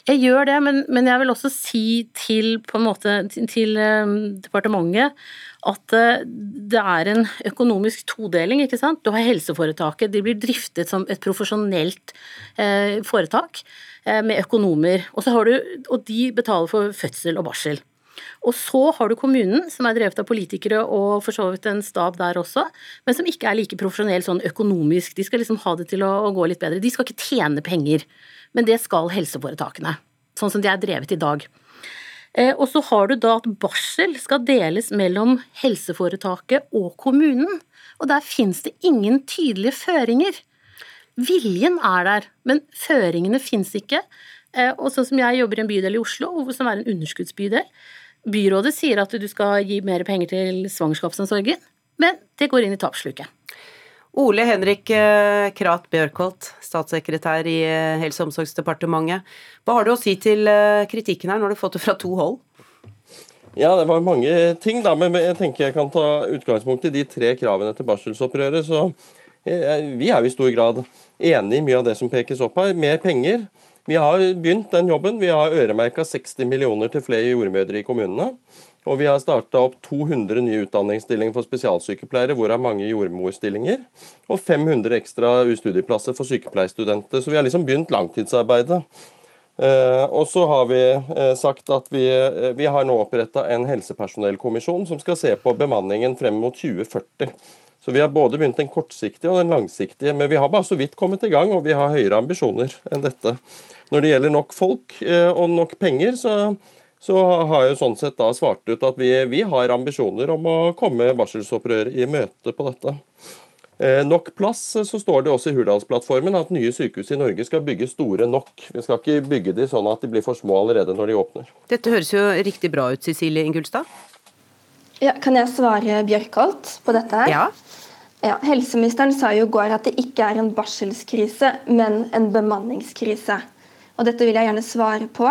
Jeg gjør det, men, men, jeg vil også si til, måte, til, til um, departementet at uh, det er en økonomisk todeling. ikke sant? Du har helseforetaket, de blir driftet som et profesjonelt uh, foretak uh, med økonomer. Og, du, og de betaler for fødsel og barsel. Og så har du kommunen, som er drevet av politikere og for så vidt en stab der også, men som ikke er like profesjonell sånn økonomisk. De skal liksom ha det til å, å gå litt bedre. De skal ikke tjene penger men det skal helseforetakene. Sånn som de er drevet i dag. Eh, og så har du da at barsel skal deles mellom helseforetaket og kommunen. Og der fins det ingen tydelige føringer. Viljen er der, men føringene fins ikke. Eh, og sånn som jeg jobber i en bydel i Oslo, som er en underskuddsbydel. Byrådet sier at du skal gi mer penger til svangerskapsomsorgen, men det går inn i tapssluket. Ole Henrik eh, Krat Bjørkholt, statssekretær i eh, Helse- og omsorgsdepartementet. Hva har du å si til eh, kritikken her, når du har fått det fra to hold? Ja, det var mange ting, da, men jeg tenker jeg kan ta utgangspunkt i de tre kravene til barselsopprøret. Så vi er jo i stor grad enig i mye av det som pekes opp her. Mer penger. Vi har begynt den jobben. Vi har øremerka 60 millioner til flere jordmødre i kommunene. Og vi har starta opp 200 nye utdanningsstillinger for spesialsykepleiere, hvorav mange jordmorstillinger. Og 500 ekstra studieplasser for sykepleierstudenter. Så vi har liksom begynt langtidsarbeidet. Eh, og så har vi eh, sagt at vi, eh, vi har nå oppretta en helsepersonellkommisjon som skal se på bemanningen frem mot 2040. Så vi har både begynt den kortsiktige og den langsiktige, men vi har bare så vidt kommet i gang, og vi har høyere ambisjoner enn dette. Når det gjelder nok folk og nok penger, så så har jeg sånn sett da svart ut at vi, vi har ambisjoner om å komme barselsopprøret i møte på dette. Eh, nok plass, så står det også i Hurdalsplattformen at nye sykehus i Norge skal bygge store nok. Vi skal ikke bygge de sånn at de blir for små allerede når de åpner. Dette høres jo riktig bra ut, Cecilie Ingulstad. Ja, kan jeg svare Bjørkholt på dette her? Ja. Ja, helseministeren sa jo i går at det ikke er en barselskrise, men en bemanningskrise. Og dette vil jeg gjerne svare på.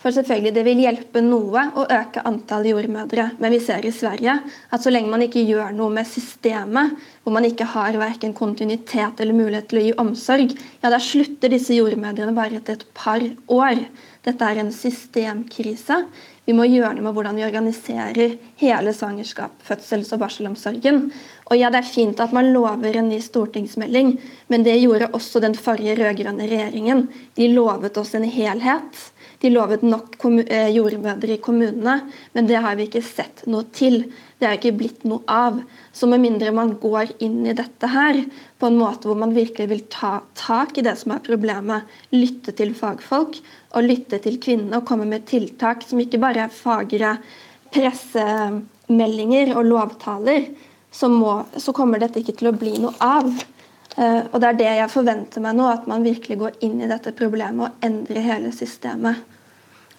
For selvfølgelig, Det vil hjelpe noe å øke antall jordmødre, men vi ser i Sverige at så lenge man ikke gjør noe med systemet, hvor man ikke har verken kontinuitet eller mulighet til å gi omsorg, ja, da slutter disse jordmødrene bare etter et par år. Dette er en systemkrise. Vi må gjøre noe med hvordan vi organiserer hele svangerskap, fødsels- og barselomsorgen. Og ja, Det er fint at man lover en ny stortingsmelding, men det gjorde også den forrige rød-grønne regjeringen. De lovet oss en helhet. De lovet nok eh, jordmødre i kommunene, men det har vi ikke sett noe til. Det er ikke blitt noe av. Så med mindre man går inn i dette her på en måte hvor man virkelig vil ta tak i det som er problemet, lytte til fagfolk og lytte til kvinnene og komme med tiltak som ikke bare er fagre pressemeldinger og lovtaler, så, må, så kommer dette ikke til å bli noe av. Uh, og Det er det jeg forventer meg nå, at man virkelig går inn i dette problemet og endrer hele systemet.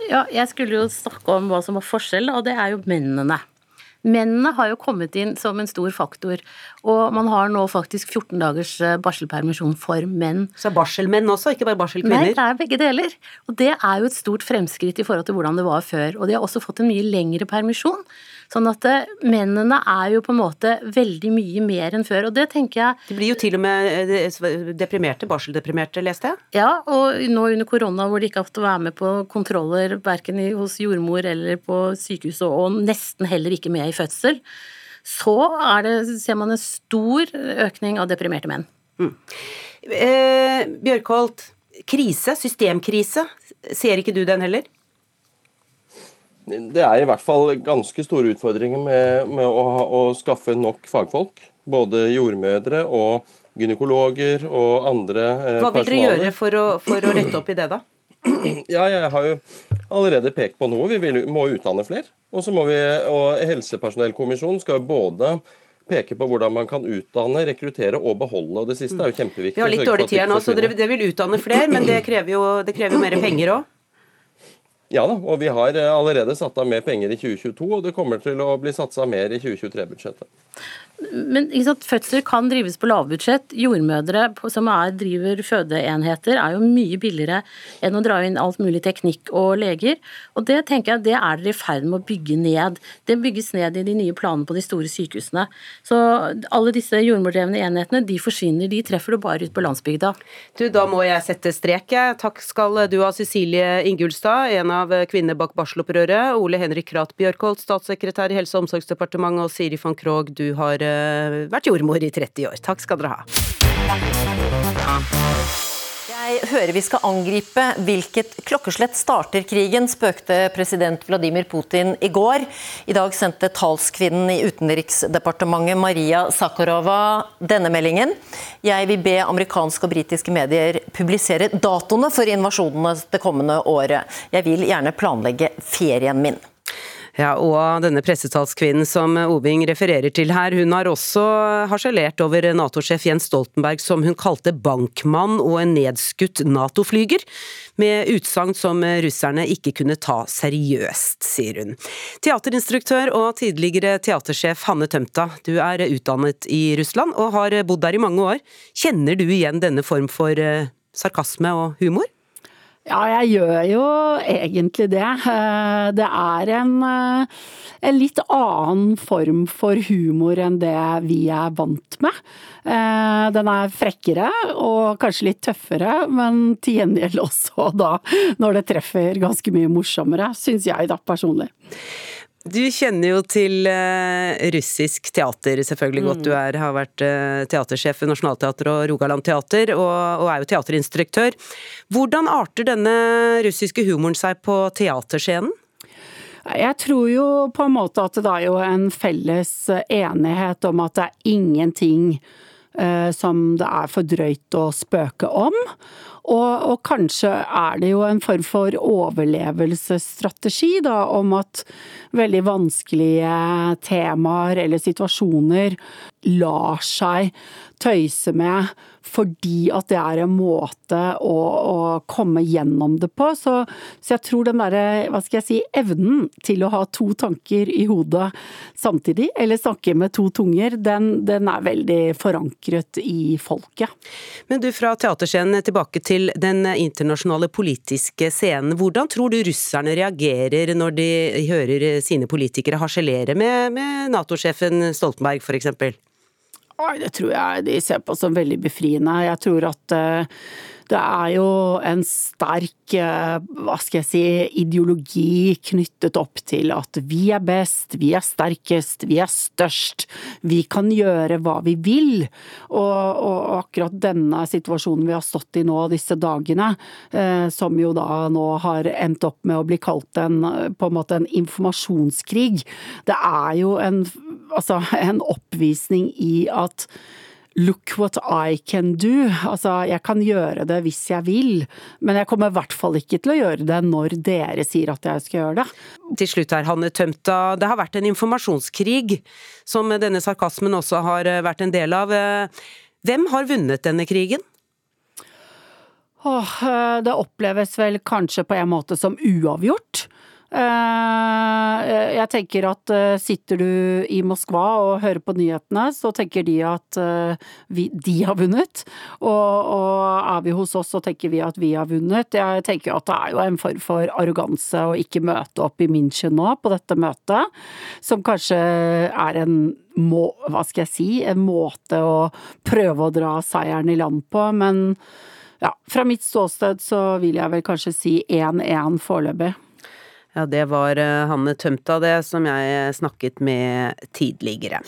Ja, Jeg skulle jo snakke om hva som var forskjell, og det er jo mennene. Mennene har jo kommet inn som en stor faktor, og man har nå faktisk 14 dagers eh, barselpermisjon for menn. Så barselmenn også, ikke bare barselkvinner? Nei, det er begge deler. Og det er jo et stort fremskritt i forhold til hvordan det var før. Og de har også fått en mye lengre permisjon. Sånn at eh, mennene er jo på en måte veldig mye mer enn før, og det tenker jeg De blir jo til og med eh, deprimerte, barseldeprimerte, leste jeg. Ja, og nå under korona hvor de ikke har fått være med på kontroller verken hos jordmor eller på sykehuset, og nesten heller ikke med i fødsel, så det, ser man en stor økning av deprimerte menn. Mm. Eh, Bjørkholt, krise, systemkrise, ser ikke du den heller? Det er i hvert fall ganske store utfordringer med, med å, å, skaffe nok fagfolk. Både jordmødre og gynekologer og andre eh, Hva vil dere gjøre for å, for å, rette opp i det, da? Ja, Jeg har jo allerede pekt på noe. Vi vil, må utdanne flere. Og så må vi, og Helsepersonellkommisjonen skal jo både peke på hvordan man kan utdanne, rekruttere og beholde. og Det siste er jo kjempeviktig. Vi har litt dårlig tid her nå, så dere, dere vil utdanne flere, men det krever jo, det krever jo mer penger òg? Ja da, og vi har allerede satt av mer penger i 2022, og det kommer til å bli satsa mer i 2023-budsjettet. Men Fødsler kan drives på lavbudsjett. Jordmødre som er, driver fødeenheter er jo mye billigere enn å dra inn alt mulig teknikk og leger. Og Det tenker jeg, det er dere i ferd med å bygge ned. Det bygges ned i de nye planene på de store sykehusene. Så alle disse jordmordrevne enhetene de forsvinner, de treffer du bare ut på landsbygda. Du, Da må jeg sette strek. Takk skal du ha, Cecilie Ingulstad, en av kvinnene bak barselopprøret. Ole Henrik Krat Bjørkholt, statssekretær i Helse- og omsorgsdepartementet, og Siri van Krogh, du har vært jordmor i 30 år. Takk skal dere ha. Jeg hører vi skal angripe hvilket klokkeslett starter krigen, spøkte president Vladimir Putin i går. I dag sendte talskvinnen i Utenriksdepartementet Maria Sakharova denne meldingen. Jeg vil be amerikanske og britiske medier publisere datoene for invasjonene det kommende året. Jeg vil gjerne planlegge ferien min. Ja, og denne pressetalskvinnen som Oving refererer til her, hun har også harselert over Nato-sjef Jens Stoltenberg som hun kalte bankmann og en nedskutt Nato-flyger, med utsagn som russerne ikke kunne ta seriøst, sier hun. Teaterinstruktør og tidligere teatersjef Hanne Tømta, du er utdannet i Russland og har bodd der i mange år. Kjenner du igjen denne form for eh, sarkasme og humor? Ja, jeg gjør jo egentlig det. Eh, det er en, eh, en, litt annen form for humor enn det vi er vant med. Eh, den er frekkere og kanskje litt tøffere, men til gjengjeld også da når det treffer ganske mye morsommere, syns jeg da personlig. Du kjenner jo til uh, russisk teater selvfølgelig godt. Du mm. er, har vært uh, teatersjef ved Nationaltheatret og Rogaland Teater, og, og, er jo teaterinstruktør. Hvordan arter denne russiske humoren seg på teaterscenen? Jeg tror jo på en måte at det er jo en felles enighet om at det er ingenting uh, som det er for drøyt å spøke om. Og, og, kanskje er det jo en form for overlevelsesstrategi, da, om at veldig vanskelige temaer eller situasjoner lar seg tøyse med fordi at det er en måte å, å komme gjennom det på. Så, så, jeg tror den derre, hva skal jeg si, evnen til å ha to tanker i hodet samtidig, eller snakke med to tunger, den, den er veldig forankret i folket. Men du, fra teaterscenen tilbake til den internasjonale politiske scenen. Hvordan tror du russerne reagerer når de hører sine politikere harselere med, med Nato-sjefen Stoltenberg, f.eks.? Oi, det tror jeg de ser på som veldig befriende. Jeg tror at uh, det er jo en sterk, uh, hva skal jeg si, ideologi knyttet opp til at vi er best, vi er sterkest, vi er størst, vi kan gjøre hva vi vil. Og, og akkurat denne situasjonen vi har stått i nå disse dagene, uh, som jo da nå har endt opp med å bli kalt en, på en måte en informasjonskrig, det er jo en altså, en oppvisning i at Look what I can do. Altså, jeg kan gjøre det hvis jeg vil, men jeg kommer i hvert fall ikke til å gjøre det når dere sier at jeg skal gjøre det. Til slutt her, Hanne Tømta. Det har vært en informasjonskrig, som denne sarkasmen også har eh, vært en del av. Eh, hvem har vunnet denne krigen? Åh, eh, det oppleves vel kanskje på en måte som uavgjort. Eh, jeg tenker at eh, sitter du i Moskva og hører på nyhetene, så tenker de at eh, vi, de har vunnet. Og, og, er vi hos oss, så tenker vi at vi har vunnet. Jeg tenker at det er jo en form for arroganse å ikke møte opp i München nå på dette møtet, som kanskje er en må, hva skal jeg si, en måte å prøve å dra seieren i land på, men ja, fra mitt ståsted så vil jeg vel kanskje si 1-1 foreløpig. Ja, det var eh, Hanne Tømta, det, som jeg snakket med tidligere.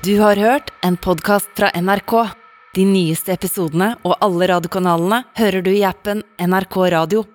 Du har hørt en podkast fra NRK. De nyeste episodene og alle radiokanalene hører du i appen NRK Radio.